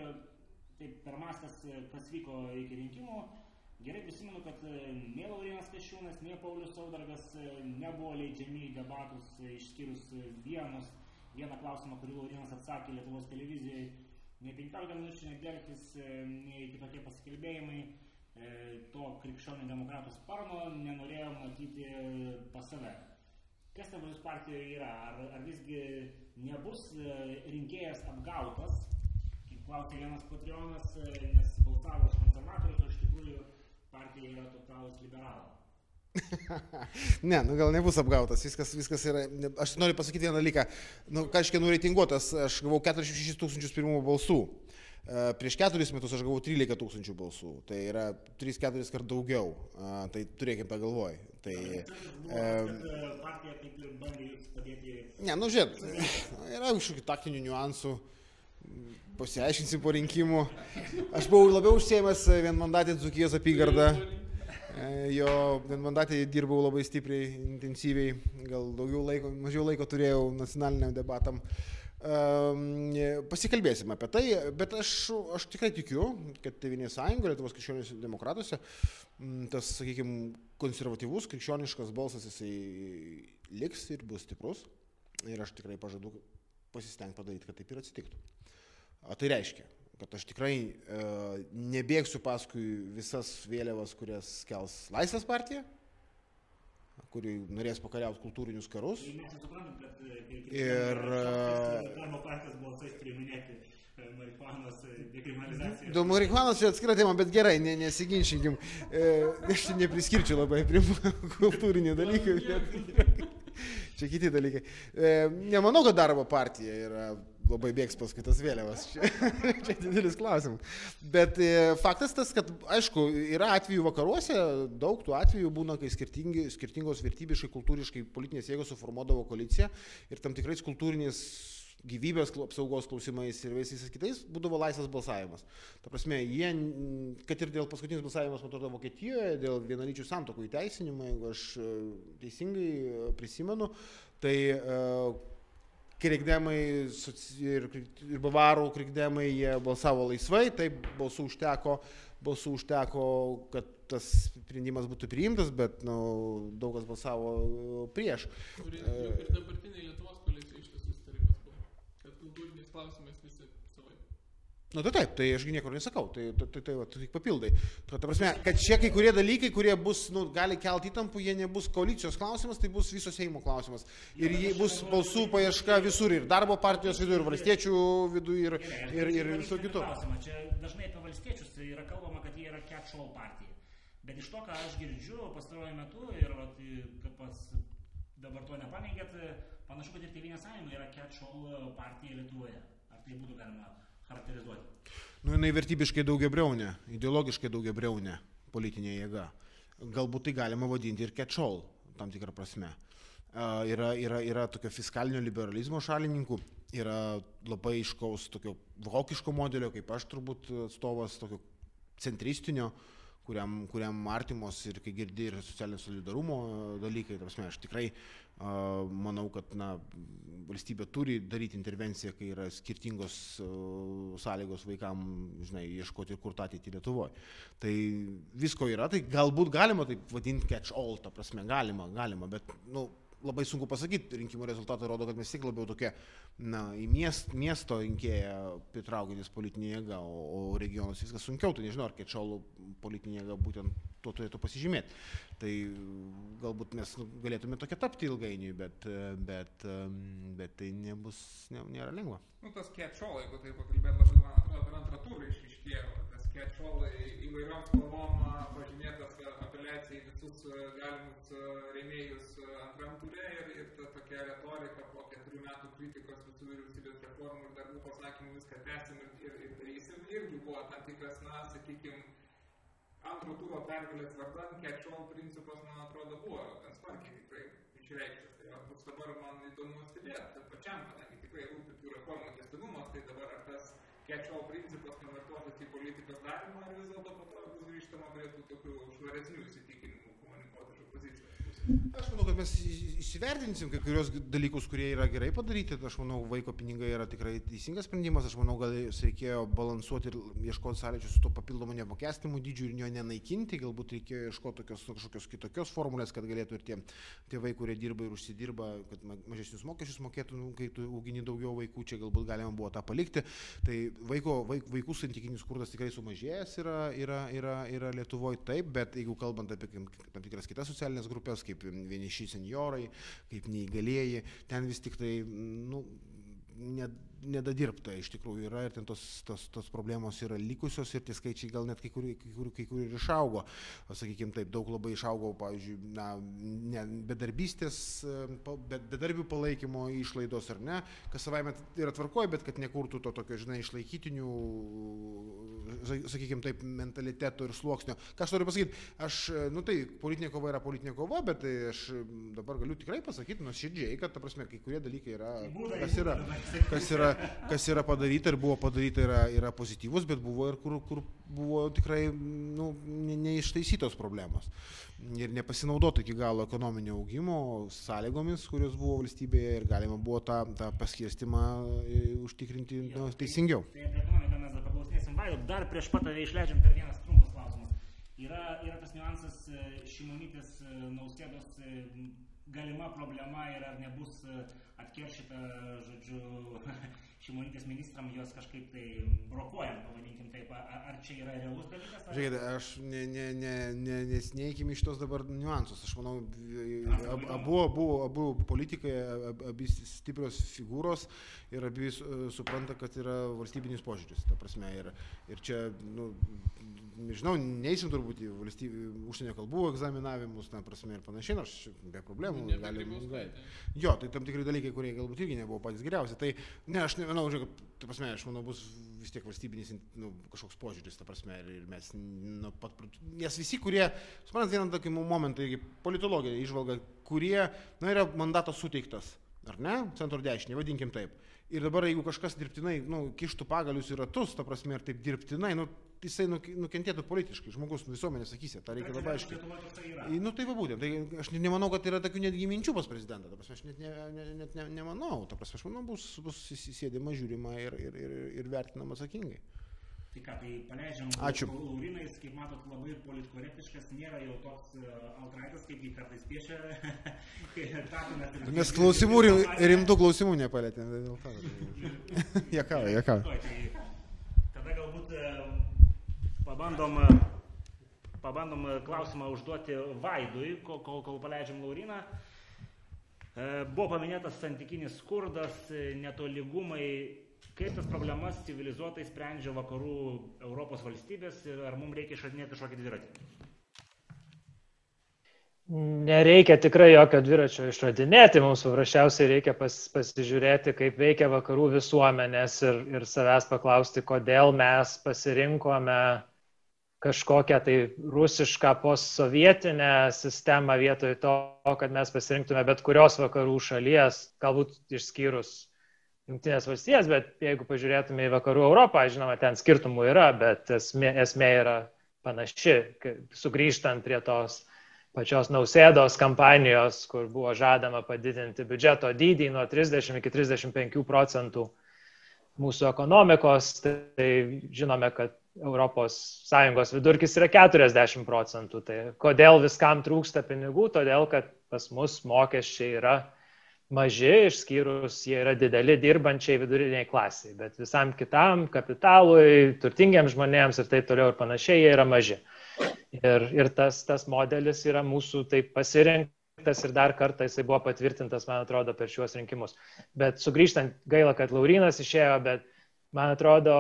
Speaker 1: taip per mastas, kas vyko iki rinkimų, Gerai prisimenu, kad nei Laurinas Kašiūnas, nei Paulius Saudargas nebuvo leidžiami į debatus, išskyrus vienus, vieną klausimą, kurį Laurinas atsakė Lietuvos televizijai. Nei 15 minučių, nei Delfis, nei kitokie pasikalbėjimai to krikščionių demokratų sparno nenorėjo matyti pas save. Kas jūs partijoje yra? Ar, ar visgi nebus rinkėjas apgautas, kaip klausė vienas patrionas, nes balsavo už konservatorius, o iš tikrųjų partija yra totalus liberalai.
Speaker 2: ne, nu gal nebus apgautas, viskas, viskas yra. Aš noriu pasakyti vieną dalyką. Nu, ką reiškia nureitinguotas, aš gavau 46 tūkstančius pirmų balsų. E, prieš keturis metus aš gavau 13 tūkstančių balsų, tai yra 3-4 kart daugiau, tai turėkime pagalvoj. Tai,
Speaker 1: e, partija kaip ir bandė jūs padėti.
Speaker 2: Ne, nu žiūrėt, yra kažkokių taktinių niuansų pasiaiškinsim po rinkimų. Aš buvau labiau užsiemęs vienmandatį Dzukijos apygardą. E, jo vienmandatį dirbau labai stipriai, intensyviai, gal daugiau laiko, mažiau laiko turėjau nacionaliniam debatam. Um, pasikalbėsim apie tai, bet aš, aš tikrai tikiu, kad Tevinės sąjunga, Lietuvos krikščionys demokratuose, tas, sakykime, konservatyvus krikščioniškas balsas jisai liks ir bus stiprus. Ir aš tikrai pažadu pasistengti padaryti, kad taip ir atsitiktų. O tai reiškia, kad aš tikrai e, nebėgsiu paskui visas vėliavas, kurias kels Laisvės partija, kuri norės pakariauti kultūrinius karus.
Speaker 1: Ir... Darbo partijos balsais priminėti marihuanos dekriminalizaciją.
Speaker 2: Dėl marihuanos čia atskira tema, bet gerai, ne, nesiginčinkim. E, aš čia nepriskirčiau labai prie kultūrinių dalykų. Bet, čia kiti dalykai. E, nemanau, kad darbo partija yra labai bėgs paskui tas vėliavas. Čia, čia didelis klausimas. Bet e, faktas tas, kad, aišku, yra atvejų vakaruose, daug tų atvejų būna, kai skirtingos vertybiškai, kultūriškai politinės jėgos suformuodavo koaliciją ir tam tikrais kultūrinės gyvybės apsaugos klausimais ir visais kitais būdavo laisvas balsavimas. Ta prasme, jie, kad ir dėl paskutinis balsavimas, man atrodo, Vokietijoje, dėl vienalyčių santokų įteisinimo, jeigu aš e, teisingai e, prisimenu, tai uh, krikdemai ir, ir bavarų krikdemai, jie balsavo laisvai, taip balsų užteko, balsų užteko, kad tas sprendimas būtų priimtas, bet nu, daug kas balsavo prieš.
Speaker 4: Ir, ir dabartiniai Lietuvos koalicija iš tiesų sutarimas buvo, kad kultūriniais klausimais
Speaker 2: Na nu, tai taip, tai ašgi niekur nesakau, tai tai, tai, tai, tai tik papildai. Ta, ta prasme, kad šie kai kurie dalykai, kurie bus, nu, gali kelti įtampų, jie nebus koalicijos klausimas, tai bus viso Seimo klausimas. Ir jie bus balsų paieška visur, ir darbo partijos viduje, ir valstiečių viduje, ir, ir, ir visų kitų.
Speaker 1: Čia dažnai apie valstiečius tai yra kalbama, kad jie yra catch-all partija. Bet iš to, ką aš girdžiu pastaruoju metu ir pas dabar to nepaneigėt, panašu, kad ir Tevinė sąjunga yra catch-all partija Lietuvoje. Ar tai būtų galima charakterizuoti?
Speaker 2: Nu, jinai vertybiškai daugiabriaunė, ideologiškai daugiabriaunė politinė jėga. Galbūt tai galima vadinti ir catch-all, tam tikrą prasme. Uh, yra, yra, yra tokio fiskalinio liberalizmo šalininkų, yra labai iškaus tokio vokiško modelio, kaip aš turbūt atstovas, tokio centristinio, kuriam, kuriam artimos ir kai girdi ir socialinio solidarumo dalykai. Prasme, aš tikrai Manau, kad na, valstybė turi daryti intervenciją, kai yra skirtingos sąlygos vaikam, žinai, ieškoti, kur tą ateitį Lietuvoje. Tai visko yra, tai galbūt galima taip vadinti catch all, ta prasme, galima, galima, bet, nu, labai sunku pasakyti, rinkimų rezultatai rodo, kad mes tik labiau tokie, na, į miest, miesto rinkėją pritraukiantis politinė jėga, o, o regionus viskas sunkiau, tai nežinau, ar kečalų politinė jėga būtent tuo turėtų pasižymėti. Tai galbūt mes nu, galėtume tokia tapti ilgainiui, bet, bet, bet tai nebus, nė, nėra lengva.
Speaker 3: Nu, tas catch-all, jeigu taip pakalbėt, labai, man atrodo, per antrą turą išryškėjo, tas catch-all įvairiom spalvom galimus rėmėjus antram turė ir, ir ta tokia retorika po keturių metų kritikos visų vyriausybės reformų ir darbų pasakymų viską tęsim ir, ir, ir darysim, irgi buvo tam tikras, na, sakykime, antro turo pergalės vardan, catch-all principas, man atrodo, buvo gan smarkiai tikrai išreikštas. Tai bus dabar man įdomu stebėti, pačiam, kadangi tikrai rūpi tų reformų testinumas, tai dabar ar tas catch-all principas konvertuotas į politikos darymą, ar vis dėlto po to bus grįžtama prie tų tokių švaresnių įsitikinimų komunikuotų iš opozicijos pusės.
Speaker 2: Aš manau, kad mes įsivertinsim kai kurios dalykus, kurie yra gerai padaryti. Aš manau, vaiko pinigai yra tikrai teisingas sprendimas. Aš manau, gal reikėjo balansuoti ir ieškoti sąlyčio su to papildomu neapmokestinimu dydžiu ir jo nenaikinti. Galbūt reikėjo ieškoti tokios, kažkokios kitokios formulės, kad galėtų ir tie tėvai, kurie dirba ir užsidirba, kad mažesnius mokesčius mokėtų, nu, kai tu augini daugiau vaikų, čia galbūt galima buvo tą palikti. Tai vaiko, vaik, vaikų santykinis skurdas tikrai sumažėjęs yra, yra, yra, yra Lietuvoje taip, bet jeigu kalbant apie tam tikras kitas socialinės grupės, kaip kaip vieniši senjorai, kaip neįgalėjai, ten vis tik tai, nu, net nedadirbta iš tikrųjų yra ir ten tos, tos, tos problemos yra likusios ir tie skaičiai gal net kai kur, kai kur, kai kur ir išaugo. Sakykime taip, daug labai išaugo, pavyzdžiui, na, ne, bedarbystės, bedarbių palaikymo išlaidos ar ne, kas savaime yra tvarkoja, bet kad nekurtų to tokio, žinai, išlaikytinių, sakykime taip, mentaliteto ir sluoksnio. Ką aš noriu pasakyti, aš, nu tai, politinė kova yra politinė kova, bet tai aš dabar galiu tikrai pasakyti nuoširdžiai, kad, ta prasme, kai kurie dalykai yra, kas yra, kas yra yra, kas yra padaryta ir buvo padaryta yra, yra pozityvus, bet buvo ir kur, kur buvo tikrai nu, neištaisytos problemos. Ir nepasinaudota iki galo ekonominio augimo sąlygomis, kurios buvo valstybėje ir galima buvo tą, tą paskirstimą e, užtikrinti nu, teisingiau.
Speaker 1: Tai apie ekonomiką mes dar paklausinėsim, Vaido, dar prieš pat tave išleidžiam per vienas trumpas klausimas. Yra, yra tas niuansas e, šimonytės e, nausėdos galima problema ir ar nebus atkeršyta, žodžiu, šimonytės ministram jos kažkaip tai brokuojant, pavadinkim taip, ar čia yra realus dalykas? Ar...
Speaker 2: Žiūrėkite, aš ne, ne, ne, ne, nesneikime iš tos dabar niuansus. Aš manau, ab, abu, abu, abu politikai, ab, abi stiprios figūros ir abi supranta, kad yra valstybinis požiūris. Ta prasme, ir, ir čia, nu, nežinau, neįsim turbūt į valstybių, užsienio kalbų egzaminavimus, ten prasme ir panašiai, nors be problemų
Speaker 4: nu,
Speaker 2: galim. Jo, tai tam tikri dalykai, kurie galbūt irgi nebuvo patys geriausi. Tai ne, aš nemanau, žiūrėk, ta prasme, aš manau, bus vis tiek valstybinis nu, kažkoks požiūris, ta prasme, ir, mes, nu, pat, nes visi, kurie, suprantat, vieną tokį momentą, politologija išvalga, kurie, na, yra mandatas suteiktas, ar ne, centro dešinė, vadinkim taip. Ir dabar, jeigu kažkas dirbtinai, nu, kištų pagalius į ratus, ta prasme, ir taip dirbtinai, nu, jisai nukentėtų politiškai, žmogus visuomenė sakysė, tą reikia labai aiškiai. Nu tai va būtent, tai aš nemanau, kad yra tokių netgi minčių pas prezidentą, ta prasme, aš net, ne, ne, net ne, nemanau, ta prasme, aš manau, bus, bus įsėdima, žiūrima ir, ir, ir, ir vertinama atsakingai.
Speaker 1: Tai ką, tai paleidžiam.
Speaker 2: Ačiū.
Speaker 1: Laurinais, kaip matot, labai politkorektiškas, nėra jau toks altraitas, kaip jį kartais piešia.
Speaker 2: Mes klausimų, rimtų klausimų nepalėtėm, dėl to. Jekavai, jekavai.
Speaker 1: Tada galbūt pabandom, pabandom klausimą užduoti Vaidui, kol, kol, kol paleidžiam Lauriną. Buvo paminėtas santykinis skurdas, netolygumai kaip tas problemas civilizuotai sprendžia vakarų Europos valstybės ir ar mums reikia išradinėti kažkokį dviratį?
Speaker 5: Nereikia tikrai jokio dviračio išradinėti, mums paprasčiausiai reikia pas, pasižiūrėti, kaip veikia vakarų visuomenės ir, ir savęs paklausti, kodėl mes pasirinkome kažkokią tai rusišką postsovietinę sistemą vietoj to, kad mes pasirinktume bet kurios vakarų šalies, galbūt išskyrus Junktinės valstijas, bet jeigu pažiūrėtume į vakarų Europą, žinoma, ten skirtumų yra, bet esmė, esmė yra panaši, sugrįžtant prie tos pačios nausėdos kampanijos, kur buvo žadama padidinti biudžeto dydį nuo 30 iki 35 procentų mūsų ekonomikos, tai žinome, kad ES vidurkis yra 40 procentų. Tai kodėl viskam trūksta pinigų? Todėl, kad pas mus mokesčiai yra maži, išskyrus jie yra dideli dirbančiai viduriniai klasiai, bet visam kitam kapitalui, turtingiems žmonėms ir taip toliau ir panašiai jie yra maži. Ir, ir tas, tas modelis yra mūsų taip pasirinktas ir dar kartą jisai buvo patvirtintas, man atrodo, per šiuos rinkimus. Bet sugrįžtant, gaila, kad Laurinas išėjo, bet man atrodo,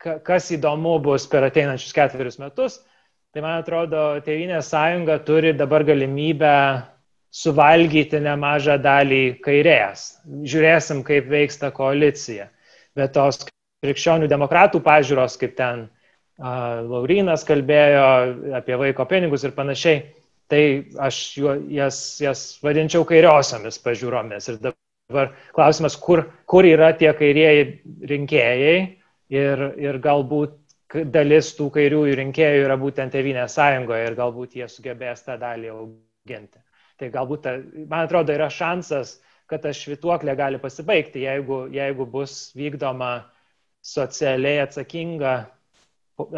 Speaker 5: kas įdomu bus per ateinančius ketverius metus, tai man atrodo, Tevinės sąjunga turi dabar galimybę suvalgyti nemažą dalį kairės. Žiūrėsim, kaip veiks ta koalicija. Bet tos krikščionių demokratų pažiūros, kaip ten uh, Laurinas kalbėjo apie vaiko pinigus ir panašiai, tai aš juo, jas, jas vadinčiau kairiosiomis pažiūromis. Ir dabar klausimas, kur, kur yra tie kairieji rinkėjai ir, ir galbūt dalis tų kairiųjų rinkėjų yra būtent Tevinės sąjungoje ir galbūt jie sugebės tą dalį auginti ginti. Tai galbūt, ta, man atrodo, yra šansas, kad ta švituoklė gali pasibaigti, jeigu, jeigu bus vykdoma socialiai atsakinga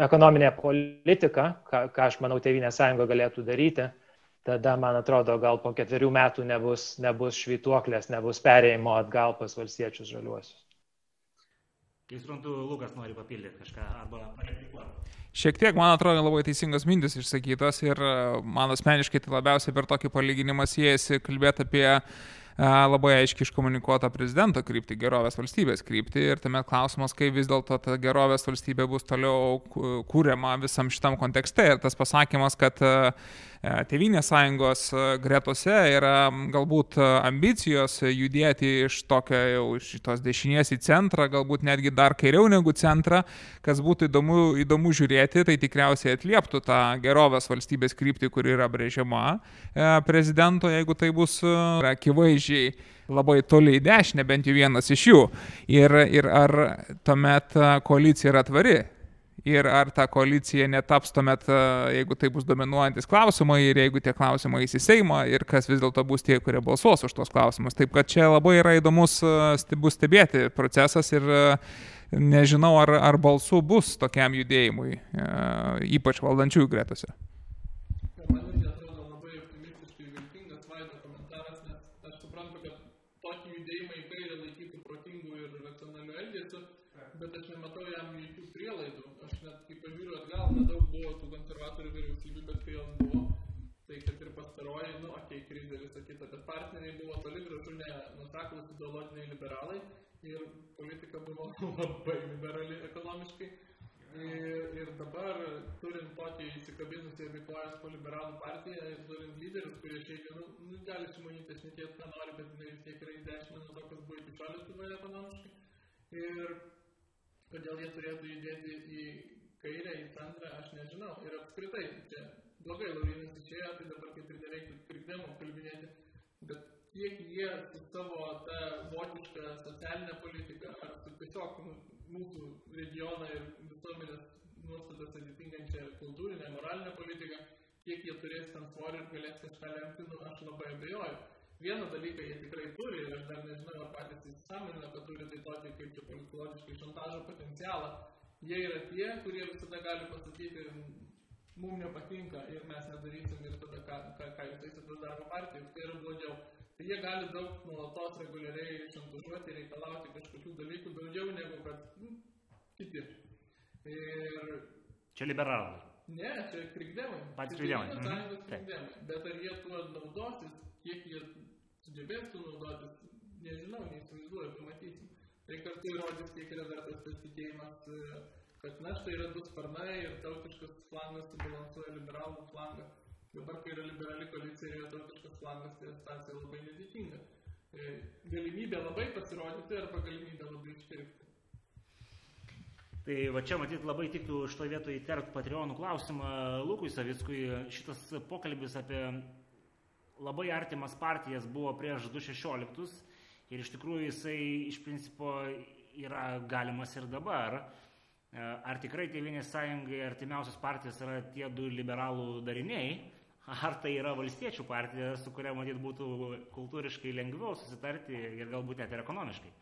Speaker 5: ekonominė politika, ką, ką aš manau Tevinė sąjunga galėtų daryti, tada, man atrodo, gal po ketverių metų nebus, nebus švituoklės, nebus perėjimo atgal pas valstiečius žaliuosius.
Speaker 1: Kaip suprantu, Lukas nori papildyti kažką arba pareplikuoti.
Speaker 3: Šiek tiek, man atrodo, labai teisingos mintis išsakytos ir e, man asmeniškai tai labiausiai per tokį palyginimą siejasi kalbėti apie uh, labai aiškiai iškomunikuota prezidento kryptį, gerovės valstybės kryptį ir tame klausimas, kaip vis dėlto ta gerovės valstybė bus toliau kūriama visam šitam kontekste. Ir tas pasakymas, kad Tevinės sąjungos gretose yra galbūt ambicijos judėti iš tokio jau šitos dešinės į centrą, galbūt netgi dar kairiau negu centrą, kas būtų įdomu, įdomu žiūrėti, tai tikriausiai atlieptų tą gerovės valstybės kryptį, kuri yra brėžiama prezidento, jeigu tai bus akivaizdžiai labai toli į dešinę, bent jau vienas iš jų. Ir, ir ar tuomet koalicija yra tvari? Ir ar ta koalicija netaps tuomet, jeigu tai bus dominuojantis klausimai ir jeigu tie klausimai įsiseima ir kas vis dėlto bus tie, kurie balsuos už tos klausimus. Taip kad čia labai yra įdomus bus stebėti procesas ir nežinau, ar, ar balsų bus tokiam judėjimui, ypač valdančiųjų gretose.
Speaker 4: Ir politika buvo labai liberali ekonomiškai. Ir, ir dabar, turint tokį įsikabinusią abi kojas po liberalų partiją ir turint lyderius, kurie šiaip, nu, nu gali šimonytė šnekėti, ką nori, bet vis tiek yra į dešinę nuo to, kas buvo iki šiol Lietuvoje ekonomiškai. Ir kodėl jie turėtų judėti į kairę, į centrą, aš nežinau. Ir apskritai, čia blogai Laurinas išėjo, tai dabar kaip ir nereiktų krikdemų kalbinėti, bet kiek jie su savo ta vokiška socialinė politika ar su tiesiog mūsų regioną ir visuomenės nuostatas atitinkančią kultūrinę, moralinę politiką, kiek jie turės ten svorį ir galės kažką lemti, nu, aš labai abejoju. Vieną dalyką jie tikrai turi ir aš dar nežinau, ar patys įsisamonina, kad turi tai tokį kaip čia politologiškai šantažo potencialą. Jie yra tie, kurie visada gali pasakyti, mums nepatinka ir mes nedarysim ir tada ką, ką, ką jūs eisit darbo partijos, tai yra blogiau. Tai jie gali daug nuolatos reguliariai šantažuoti, reikalauti kažkokių dalykų daugiau negu kad nu, kiti. Ir...
Speaker 1: Čia liberalai.
Speaker 4: Ne, čia krikdemai.
Speaker 1: Patys krikdemai.
Speaker 4: Mhm. krikdemai. Bet ar jie tuo naudosis, kiek jie sugebės tuo naudotis, nežinau, neįsivaizduoju, pamatysim. Tai kartu įrodys, kiek yra dar tas pasitikėjimas, kad na štai yra du sparnai ir tautiškas flangas subalansuoja liberalų flangą. Dabar, kai yra liberali koalicija yra tautiškas flangas, tai situacija labai nedėkinga. E, galimybė labai pasirodyti arba galimybė labai išpirkti.
Speaker 1: Tai va čia matyt labai tiktų šitoje vietoje įterpti Patreonų klausimą Lukui Savickui. Šitas pokalbis apie labai artimas partijas buvo prieš 2016 ir iš tikrųjų jisai iš principo yra galimas ir dabar. E, ar tikrai Tėvinės sąjungai artimiausios partijos yra tie du liberalų dariniai? Ar tai yra valstiečių partija, su kuria matyt būtų kultūriškai lengviau susitarti ir galbūt net ir ekonomiškai.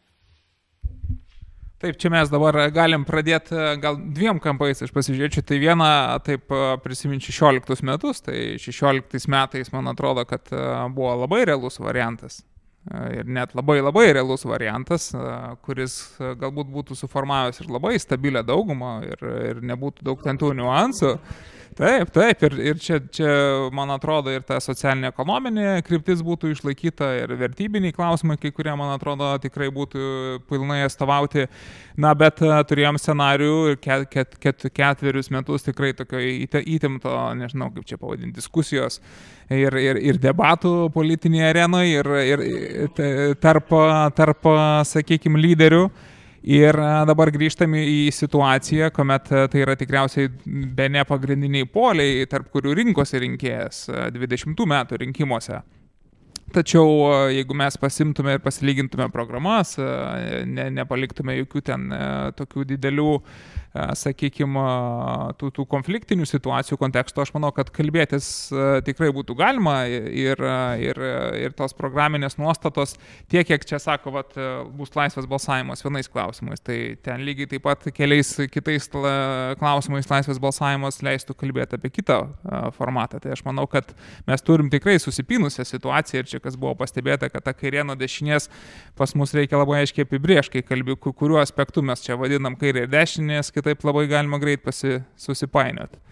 Speaker 3: Taip, čia mes dabar galim pradėti gal dviem kampais, aš pasižiūrėčiau. Tai vieną, taip prisiminti 16 metus, tai 16 metais man atrodo, kad buvo labai realus variantas. Ir net labai labai realus variantas, kuris galbūt būtų suformavęs ir labai stabilę daugumą ir, ir nebūtų daug ten tų niuansų. Taip, taip, ir, ir čia, čia, man atrodo, ir ta socialinė ekonominė kryptis būtų išlaikyta, ir vertybiniai klausimai, kai kurie, man atrodo, tikrai būtų pilnai atstovauti. Na, bet uh, turėjom scenarių ir ket, ket, ket, ketverius metus tikrai tokio įtempto, nežinau kaip čia pavadinti, diskusijos ir, ir, ir debatų politinėje arenoje, ir, ir, ir tarp, tarp sakykime, lyderių. Ir e, dabar grįžtame į situaciją, kuomet e, tai yra tikriausiai be ne pagrindiniai poliai, tarp kurių rinkosi rinkėjas 20 e, metų rinkimuose. Tačiau jeigu mes pasimtume ir pasilygintume programas, ne, nepaliktume jokių ten tokių didelių E, sakykime, tų, tų konfliktinių situacijų konteksto, aš manau, kad kalbėtis e, tikrai būtų galima ir, ir, ir tos programinės nuostatos, tiek kiek čia sako, vat, bus laisvas balsavimas vienais klausimais, tai ten lygiai taip pat keliais kitais klausimais laisvas balsavimas leistų kalbėti apie kitą e, formatą. Tai aš manau, kad mes turim tikrai susipynusią situaciją ir čia kas buvo pastebėta, kad ta kairė nuo dešinės pas mus reikia labai aiškiai apibriežti, kai kalbėjau, kuriuo aspektu mes čia vadinam kairė ir dešinės, kitaip labai galima greit susipainioti.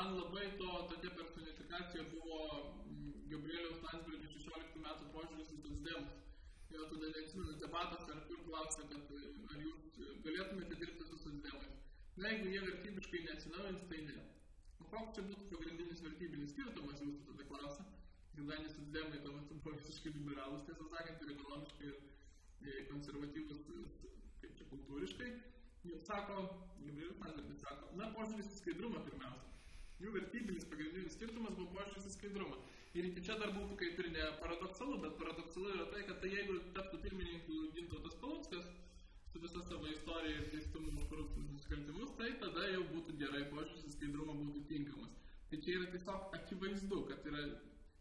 Speaker 4: Man labai to tokia personifikacija buvo Gabrieliaus Landsbergio 16 metų požiūris į socdemus. Jo tada neatsimenu debatuose, ar kur klausė, kad ar jūs galėtumėte dirbti su socdemais. Na, jeigu jie vertybiškai neatsinaujins, tai ne koks čia būtų pagrindinis vertybinis skirtumas, jūsų tada klausia, kadangi socdemai tuo metu buvo visiškai liberalus, tiesą sakant, ir ekonomiškai, ir konservatyvus, kaip čia kultūriškai, jie sako, Gabrielius Landsbergis sako, na, požiūris į skaidrumą pirmiausia. Jų vertybinis pagrindinis skirtumas buvo požiūris į skaidrumą. Ir iki čia dar būtų kaip ir ne paradoksalu, bet paradoksalu yra tai, kad tai jeigu taptų pirmininku Gintautas Paluckas, su visa savo istorija ir teistumu už korupcinius nusikaltimus, tai tada jau būtų gerai, požiūris į skaidrumą būtų tinkamas. Tai čia yra tiesiog akivaizdu, kad yra,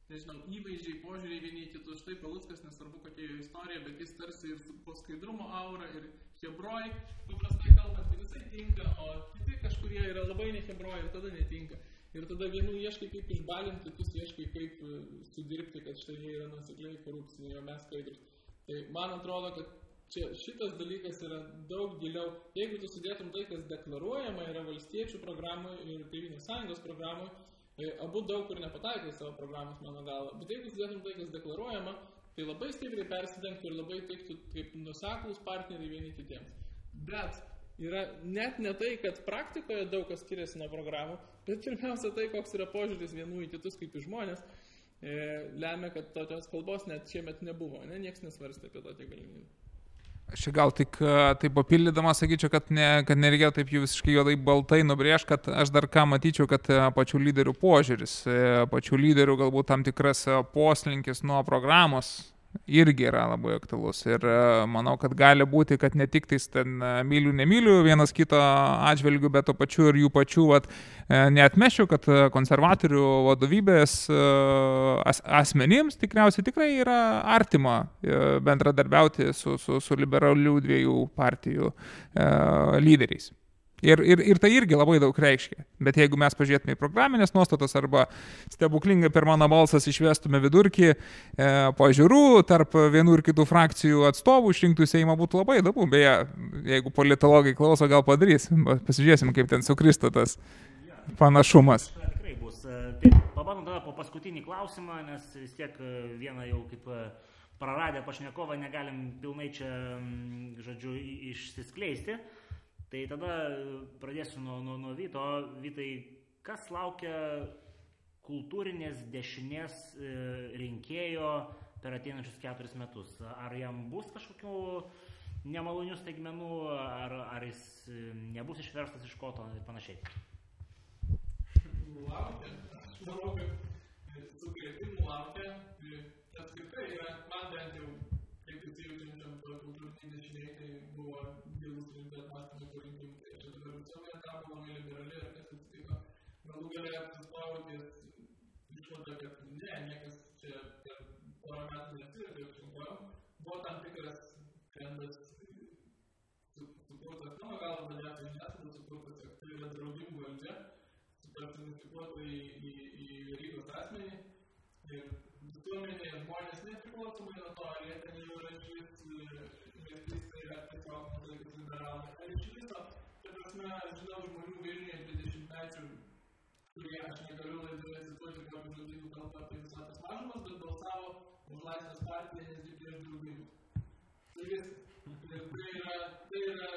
Speaker 4: nežinau, įvaizdžiai, požiūriai vieni į kitus. Štai Paluskas, nesvarbu kokia jo istorija, bet jis tarsi ir po skaidrumo aura ir hebroj, paprastai kalbant, tai visai tinka, o kiti kažkurie yra labai ne hebroj ir tada netinka. Ir tada vienų ieškai kaip išbalinti, kitus ieškai kaip e, sudirbti, kad štai jie yra nusikliai korupciniai, o mes skaidrus. Tai man atrodo, kad čia šitas dalykas yra daug giliau. Jeigu tu sudėtum tai, kas deklaruojama yra valstiečių programoje ir Tėvynės sąjungos programoje, abu daug kur nepataikai savo programos, mano galva. Bet jeigu sudėtum tai, kas deklaruojama, tai labai stipriai persidengtų ir labai teiktų kaip nusaklus partneriai vieni kitiems. Bet yra net ne tai, kad praktikoje daug kas skiriasi nuo programų, bet pirmiausia tai, koks yra požiūris vienų į kitus kaip į žmonės, e, lemia, kad tokios kalbos net šiemet nebuvo, ne, niekas nesvarstė apie tokią galimybę.
Speaker 3: Aš gal tik taip papildydamas sakyčiau, kad, ne, kad nereikėjo taip jų visiškai juodai baltai nubrėž, kad aš dar ką matyčiau, kad pačių lyderių požiūris, pačių lyderių galbūt tam tikras poslinkis nuo programos irgi yra labai aktualus. Ir e, manau, kad gali būti, kad ne tik tais ten e, myliu, nemyliu vienas kito atžvilgių, bet to pačiu ir jų pačių, vat, e, neatmešiu, kad konservatorių vadovybės as, asmenims tikriausiai tikrai yra artima bendradarbiauti su, su, su liberalių dviejų partijų lyderiais. Ir, ir, ir tai irgi labai daug reiškia. Bet jeigu mes pažiūrėtume į programinės nuostatas arba stebuklingai per mano balsas išvestume vidurkį e, pažiūrų tarp vienų ir kitų frakcijų atstovų išrinktų Seimą, būtų labai įdomu. Beje, jeigu politologai klauso, gal padarys. Pasižiūrėsim, kaip ten sukristų tas panašumas.
Speaker 1: Tikrai bus. E, tai pabandom tada po paskutinį klausimą, nes vis tiek e, vieną jau kaip e, praradę pašnekovą negalim pilnai čia, žodžiu, išsiskleisti. Tai tada pradėsiu nuo, nuo, nuo Vyto. Vytai, kas laukia kultūrinės dešinės e, rinkėjo per ateinančius keturis metus? Ar jam bus kažkokių nemalonių staigmenų, ar, ar jis e, nebus išverstas iš koto ir panašiai?
Speaker 4: Laukia. Aš manau, kad sukrėtimų laukia. Apskritai, man bent jau, kaip įsijaučiančiam kultūrinį dešiniai, tai buvo gilus rimtas mąstymas po rinkimų. Tai čia dabar visuomenė tapo labai liberali ir kas atsitiko. Galų galia apsistojo ties išvada, kad ne, niekas čia per porą metų neatsirėdė aukštyn kojom. Buvo tam tikras trendas sukurtas, mano galva, dažniausiai žiniasklaida sukurtas, kad tai yra draudimų valdžia, supersonifikuota į, į, į verygos asmenį. Ir visuomenė, žmonės nepriklausomai nuo to, ar jie ten jau yra iš vis yra tiesiog laikas liberalai. Ar iš viso, ta prasme, aš žinau žmonių Vilniuje 20-mečių, kurie, aš negaliu laidoje cituoti, ką žodžiu kalba apie visokias mažumas, bet balsavo už Laisvės partiją, netgi prieš draudimus. Tai viskas. Ir tai yra, tai yra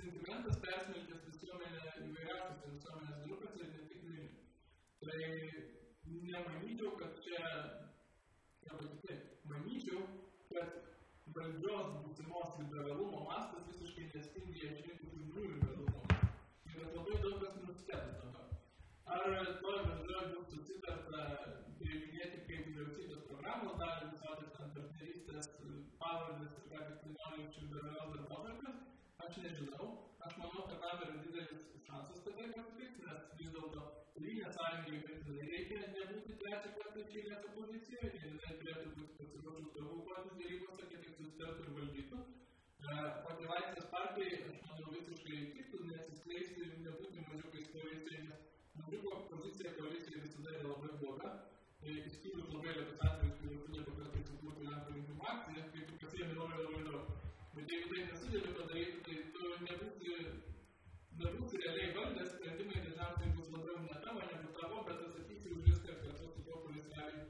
Speaker 4: sentimentas persmelkęs visuomenę įvairiausiose visuomenės grupėse ir ne tik Vilniuje. Tai nemanyčiau, kad čia, kitaip, manyčiau, kad valdžios būsimos liberalumo mastas visiškai nespindi išrinkusių žmonių liberalumo. Ir labai daug kas nustebino dabar. Ar toj valdžioje bus susitarta priiminėti kaip vyriausybės programos dalį visokias ten partnerystės pavardės ir ką tik nori iš liberalios darbotvarkės, aš nežinau. Aš manau, kad tam yra didelis šansas, kad tai pasitiks, nes vis dėlto Sąjungai mirtinai reikia nebūti trečią kartą išėlės opozicijoje ir jinai turėtų būti pasiruošus provokuotis dėrybose, kad susitartų ir valdytų. Motivacijos partijai, aš manau, visiškai tiktų nesiskleisti ir nebūti mažiukais koalicijoje, nes mažiuko pozicija koalicijoje visada yra labai bloga. Išskyrus labai retus atvejus, kai sugeba kartais sukurti Lenkų rinkimų akciją, kai tu pasiemi labai labai daug. Bet jeigu tai nesugebi padaryti, tai tu nebūsi nebus realiai valdęs, sprendimai dažniausiai bus labiau ne tavo negu tavo, bet atsakysi už viską kartu su tuo, kuris realiai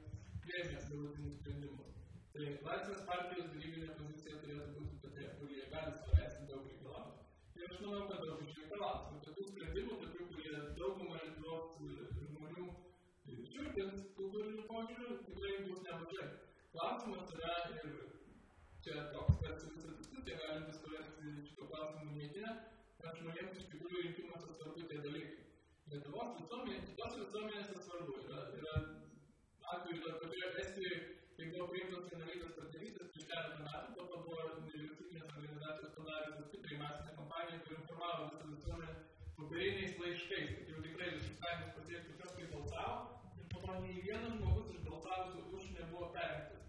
Speaker 4: priėmė galutinius sprendimus. Tai Laisvės partijos darybinė pozicija turėtų būti tokia, kurie gali savęs daug reikalauti. Ir aš manau, kad daug išreikalaus. Ir tokių sprendimų, tokių, kurie daugumą Lietuvos žmonių šiurpins kultūrinių požiūrių, tikrai bus nemažai. Klausimas yra ir čia toks tarsi visą diskusiją galintis paversti šito klausimų mėginę kad žmonėms iš tikrųjų rinkimuose svarbu tie dalykai. Lietuvos visuomenė, kitos visuomenėse svarbu. Yra, yra atveju dar pačioje Estijoje, kai buvo priimtos vienalytės partnerystės prieš keletą metų, po to buvo nevyriausybinės organizacijos padariusios stipriai masinę kampaniją, kuri informavo visą visuomenę popieriniais laiškais, kad jau tikrai kaimus pasiekti, kas kaip balsavo, ir po to nei vienas žmogus iš balsavusių už nebuvo perrinktas.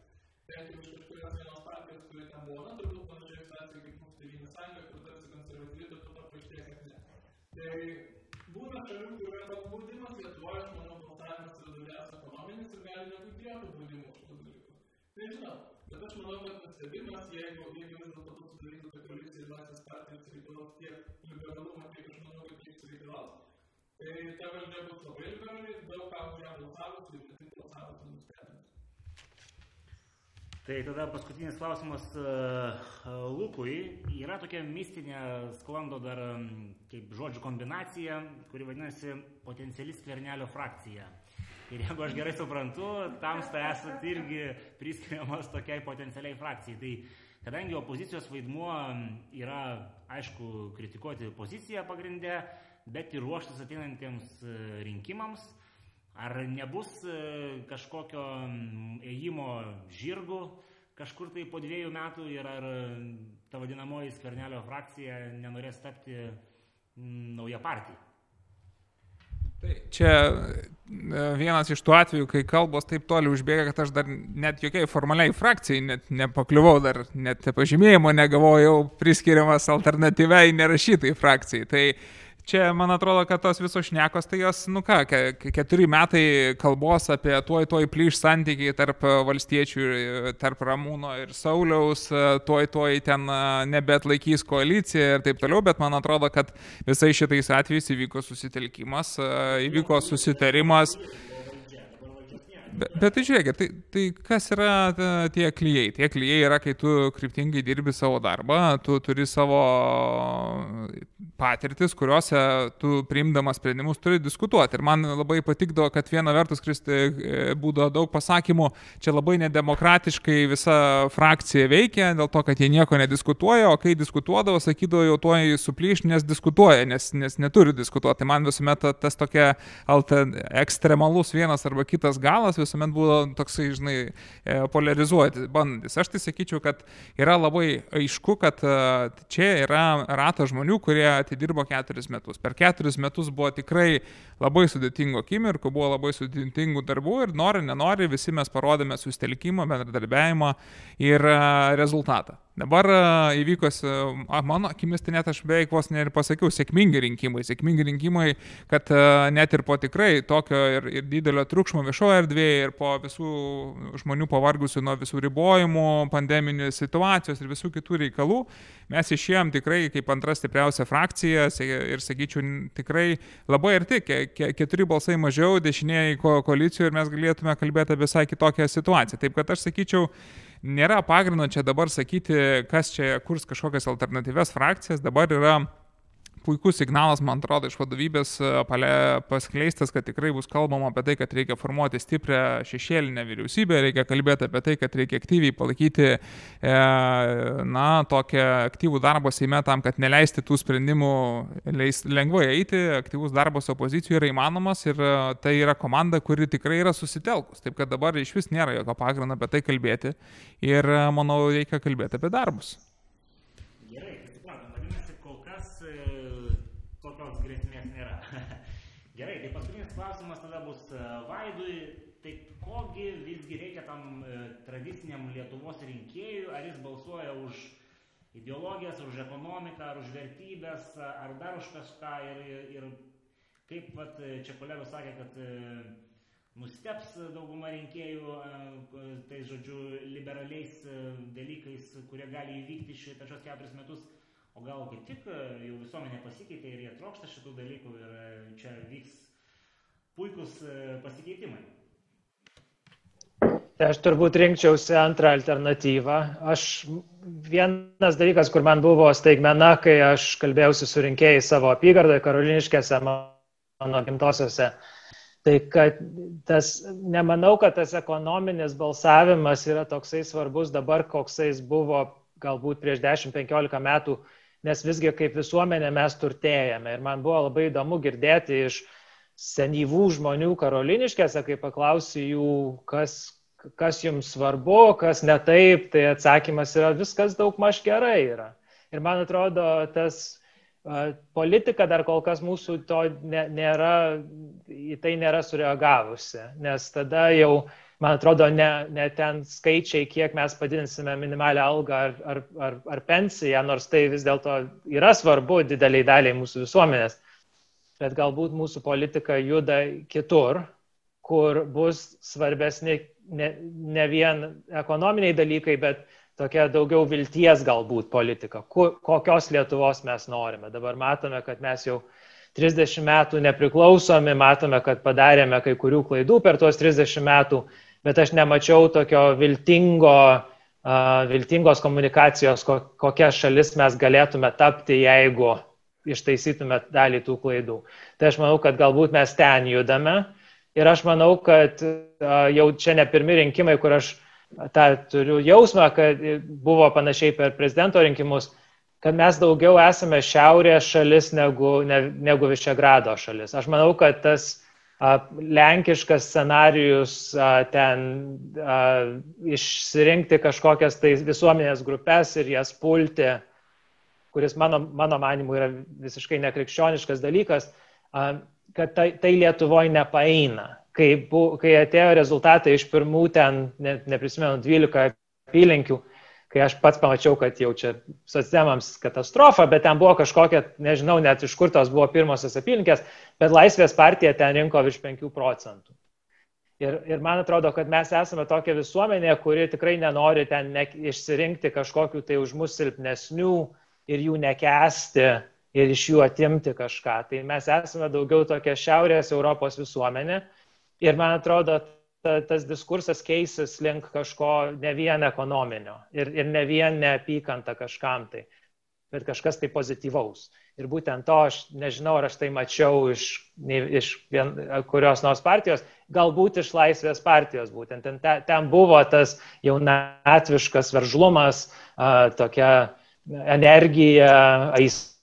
Speaker 4: Bent jau iš kažkurios vienos partijos, kuri ten buvo, na, turbūt panašiai situacija kaip mūsų tėvynės sąjunga, kur tarsi konservatyvi, bet Будемо будемо святкувати воно повстанемо середовляться економії, не сім'я не будемо будемо щодо. Не знаю. Zato što mnogo da se vi nas je ego, vi je zato to su da vidite koalicije vlasi s partije civilnosti, liberalu, a ti još mnogo tih civilnosti. E, to je bilo dobro, dobro, dobro, dobro, dobro, dobro, dobro, dobro, dobro, dobro, dobro, dobro,
Speaker 1: Tai tada paskutinis klausimas uh, Lukui. Yra tokia mistinė sklando dar kaip žodžių kombinacija, kuri vadinasi potenciali skvernelio frakcija. Ir jeigu aš gerai suprantu, tamsta esate irgi priskiriamas tokiai potencialiai frakcijai. Tai kadangi opozicijos vaidmuo yra, aišku, kritikuoti poziciją pagrindę, bet ir ruoštis ateinantiems e, rinkimams, Ar nebus e, kažkokio ėjimo žirgų kažkur tai po dviejų metų ir ar ta vadinamoji skvernelio frakcija nenorės tapti nauja partija?
Speaker 3: Tai čia e, vienas iš tų atvejų, kai kalbos taip toli užbėga, kad aš dar net jokiai formaliai frakcijai net nepakliuvau, dar net pažymėjimo negavau, jau priskiriamas alternatyviai nerašytai frakcijai. Tai čia man atrodo, kad tos visos šnekos, tai jos, nu ką, keturi metai kalbos apie tuoj tuoj plyš santykiai tarp valstiečių, tarp Ramūno ir Sauliaus, tuoj tuoj ten nebet laikys koalicija ir taip toliau, bet man atrodo, kad visai šitais atvejais įvyko susitelkimas, įvyko susitarimas. Bet, bet tai žiūrėkit, tai, tai kas yra tie klyjei? Tie klyjei yra, kai tu kryptingai dirbi savo darbą, tu turi savo patirtis, kuriuose tu priimdamas sprendimus turi diskutuoti. Ir man labai patikdavo, kad viena vertus, Kristi, būdavo daug pasakymų, čia labai nedemokratiškai visa frakcija veikia, dėl to, kad jie nieko nediskutuoja, o kai diskutuodavo, sakydavo, jau tuoj suplyš, nes diskutuoja, nes, nes neturi diskutuoti. Man visuomet tas tokia ekstremalus vienas arba kitas galas visuomet buvo toksai, žinai, e, polarizuoti, bandantis. Aš tai sakyčiau, kad yra labai aišku, kad e, čia yra ratas žmonių, kurie atidirbo keturis metus. Per keturis metus buvo tikrai labai sudėtingo akimirkų, buvo labai sudėtingų darbų ir nori, nenori, visi mes parodėme sustelkimą, bendradarbiavimą ir e, rezultatą. Dabar e, įvykus, e, mano akimis, tai net aš beveik vos ne ir pasakiau, sėkmingi rinkimai. Sėkmingi rinkimai, kad e, net ir po tikrai tokio ir, ir didelio triukšmo viešoje erdvėje ir po visų žmonių pavargusių nuo visų ribojimų, pandeminės situacijos ir visų kitų reikalų, mes išėjom tikrai kaip antra stipriausia frakcija ir, sakyčiau, tikrai labai arti, keturi balsai mažiau, dešinėjai ko koalicijoje ir mes galėtume kalbėti apie visai kitokią situaciją. Taip kad aš sakyčiau, nėra pagrindo čia dabar sakyti, kas čia kurs kažkokias alternatyves frakcijas, dabar yra puikus signalas, man atrodo, iš vadovybės paskleistas, kad tikrai bus kalbama apie tai, kad reikia formuoti stiprią šešėlinę vyriausybę, reikia kalbėti apie tai, kad reikia aktyviai palaikyti, e, na, tokią aktyvų darbą Seime tam, kad neleisti tų sprendimų leis, lengvai eiti, aktyvus darbas opozicijoje yra įmanomas ir tai yra komanda, kuri tikrai yra susitelkus. Taip kad dabar iš vis nėra jokio pagrindo apie tai kalbėti ir manau reikia kalbėti apie darbus.
Speaker 1: Gerai, tai supratom, vadinasi, kol kas e, tokios grėsmės nėra. Gerai, tai paskutinis klausimas tada bus e, Vaidui. Tai kogi visgi reikia tam e, tradiciniam Lietuvos rinkėjui, ar jis balsuoja už ideologijas, už ekonomiką, ar už vertybės, ar dar už kažką. Ir, ir kaip vat, čia kolegos sakė, kad nusteps dauguma rinkėjų tais, žodžiu, liberaliais dalykais, kurie gali įvykti šį per šios keturis metus, o gal kaip tik jau visuomenė pasikeitė ir jie trokšta šitų dalykų ir čia vyks puikus pasikeitimai.
Speaker 5: Tai aš turbūt rinkčiausi antrą alternatyvą. Aš vienas dalykas, kur man buvo staigmena, kai aš kalbėjausi su rinkėjai savo apygardoje, karoliniškėse, mano gimtosiose Tai kad tas, nemanau, kad tas ekonominis balsavimas yra toksai svarbus dabar, koksai jis buvo galbūt prieš 10-15 metų, nes visgi kaip visuomenė mes turtėjame. Ir man buvo labai įdomu girdėti iš senyvų žmonių karoliniškėse, kai paklausiu jų, kas, kas jums svarbu, kas ne taip, tai atsakymas yra viskas daug maž gerai yra. Ir man atrodo, tas Politika dar kol kas mūsų to nėra, į tai nėra sureagavusi, nes tada jau, man atrodo, ne, ne ten skaičiai, kiek mes padidinsime minimalią algą ar, ar, ar, ar pensiją, nors tai vis dėlto yra svarbu dideliai daliai mūsų visuomenės, bet galbūt mūsų politika juda kitur, kur bus svarbesni ne, ne vien ekonominiai dalykai, bet tokia daugiau vilties galbūt politika, kokios Lietuvos mes norime. Dabar matome, kad mes jau 30 metų nepriklausomi, matome, kad padarėme kai kurių klaidų per tuos 30 metų, bet aš nemačiau tokio viltingo, uh, viltingos komunikacijos, ko, kokia šalis mes galėtume tapti, jeigu ištaisytume dalį tų klaidų. Tai aš manau, kad galbūt mes ten judame ir aš manau, kad jau čia ne pirmi rinkimai, kur aš tą turiu jausmą, kad buvo panašiai per prezidento rinkimus, kad mes daugiau esame šiaurės šalis negu, ne, negu Višegrado šalis. Aš manau, kad tas a, lenkiškas scenarius a, ten a, išsirinkti kažkokias tai visuomenės grupės ir jas pulti, kuris mano, mano manimu yra visiškai nekrikščioniškas dalykas, a, kad tai, tai Lietuvoje nepaeina kai, bu, kai atėjo rezultatai iš pirmų ten, ne, neprisimenu, 12 apylinkių, kai aš pats pamačiau, kad jau čia socdemams katastrofa, bet ten buvo kažkokia, nežinau net iš kur tos buvo pirmosios apylinkės, bet Laisvės partija ten rinko virš 5 procentų. Ir, ir man atrodo, kad mes esame tokia visuomenė, kuri tikrai nenori ten ne, išsirinkti kažkokių tai už mus silpnesnių ir jų nekesti ir iš jų atimti kažką. Tai mes esame daugiau tokia Šiaurės Europos visuomenė, Ir man atrodo, ta, tas diskursas keisis link kažko ne vien ekonominio ir, ir ne vien neapykanta kažkam tai, bet kažkas tai pozityvaus. Ir būtent to aš nežinau, ar aš tai mačiau iš, iš vien, kurios nors partijos, galbūt iš Laisvės partijos būtent. Ten, ten buvo tas jaunatviškas veržlumas, tokia energija, aistra,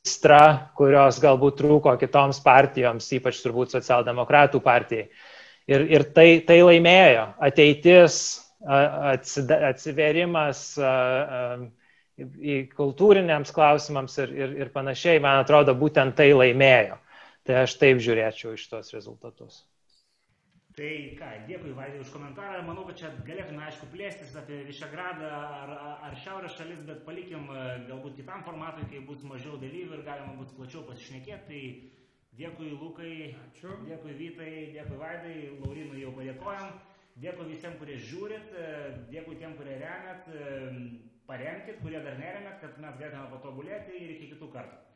Speaker 5: kurios galbūt trūko kitoms partijoms, ypač turbūt socialdemokratų partijai. Ir, ir tai, tai laimėjo. Ateitis, atsiverimas į kultūriniams klausimams ir, ir, ir panašiai, man atrodo, būtent tai laimėjo. Tai aš taip žiūrėčiau iš tos rezultatus.
Speaker 1: Tai ką, dėkui Vaidai už komentarą. Manau, kad čia galėtume, aišku, plėstis apie Višegradą ar, ar Šiaurės šalis, bet palikim galbūt kitam formatui, kai bus mažiau dalyvių ir galima bus plačiau pasišnekėti. Tai Dėkui Lukai, Ačiū. dėkui Vytai, dėkui Vaidai, Laurinui jau padėkojom. Dėkui visiems, kurie žiūrit, dėkui tiem, kurie remiat, paremkit, kurie dar neremėt, kad mes galėtume patobulėti ir iki kitų kartų.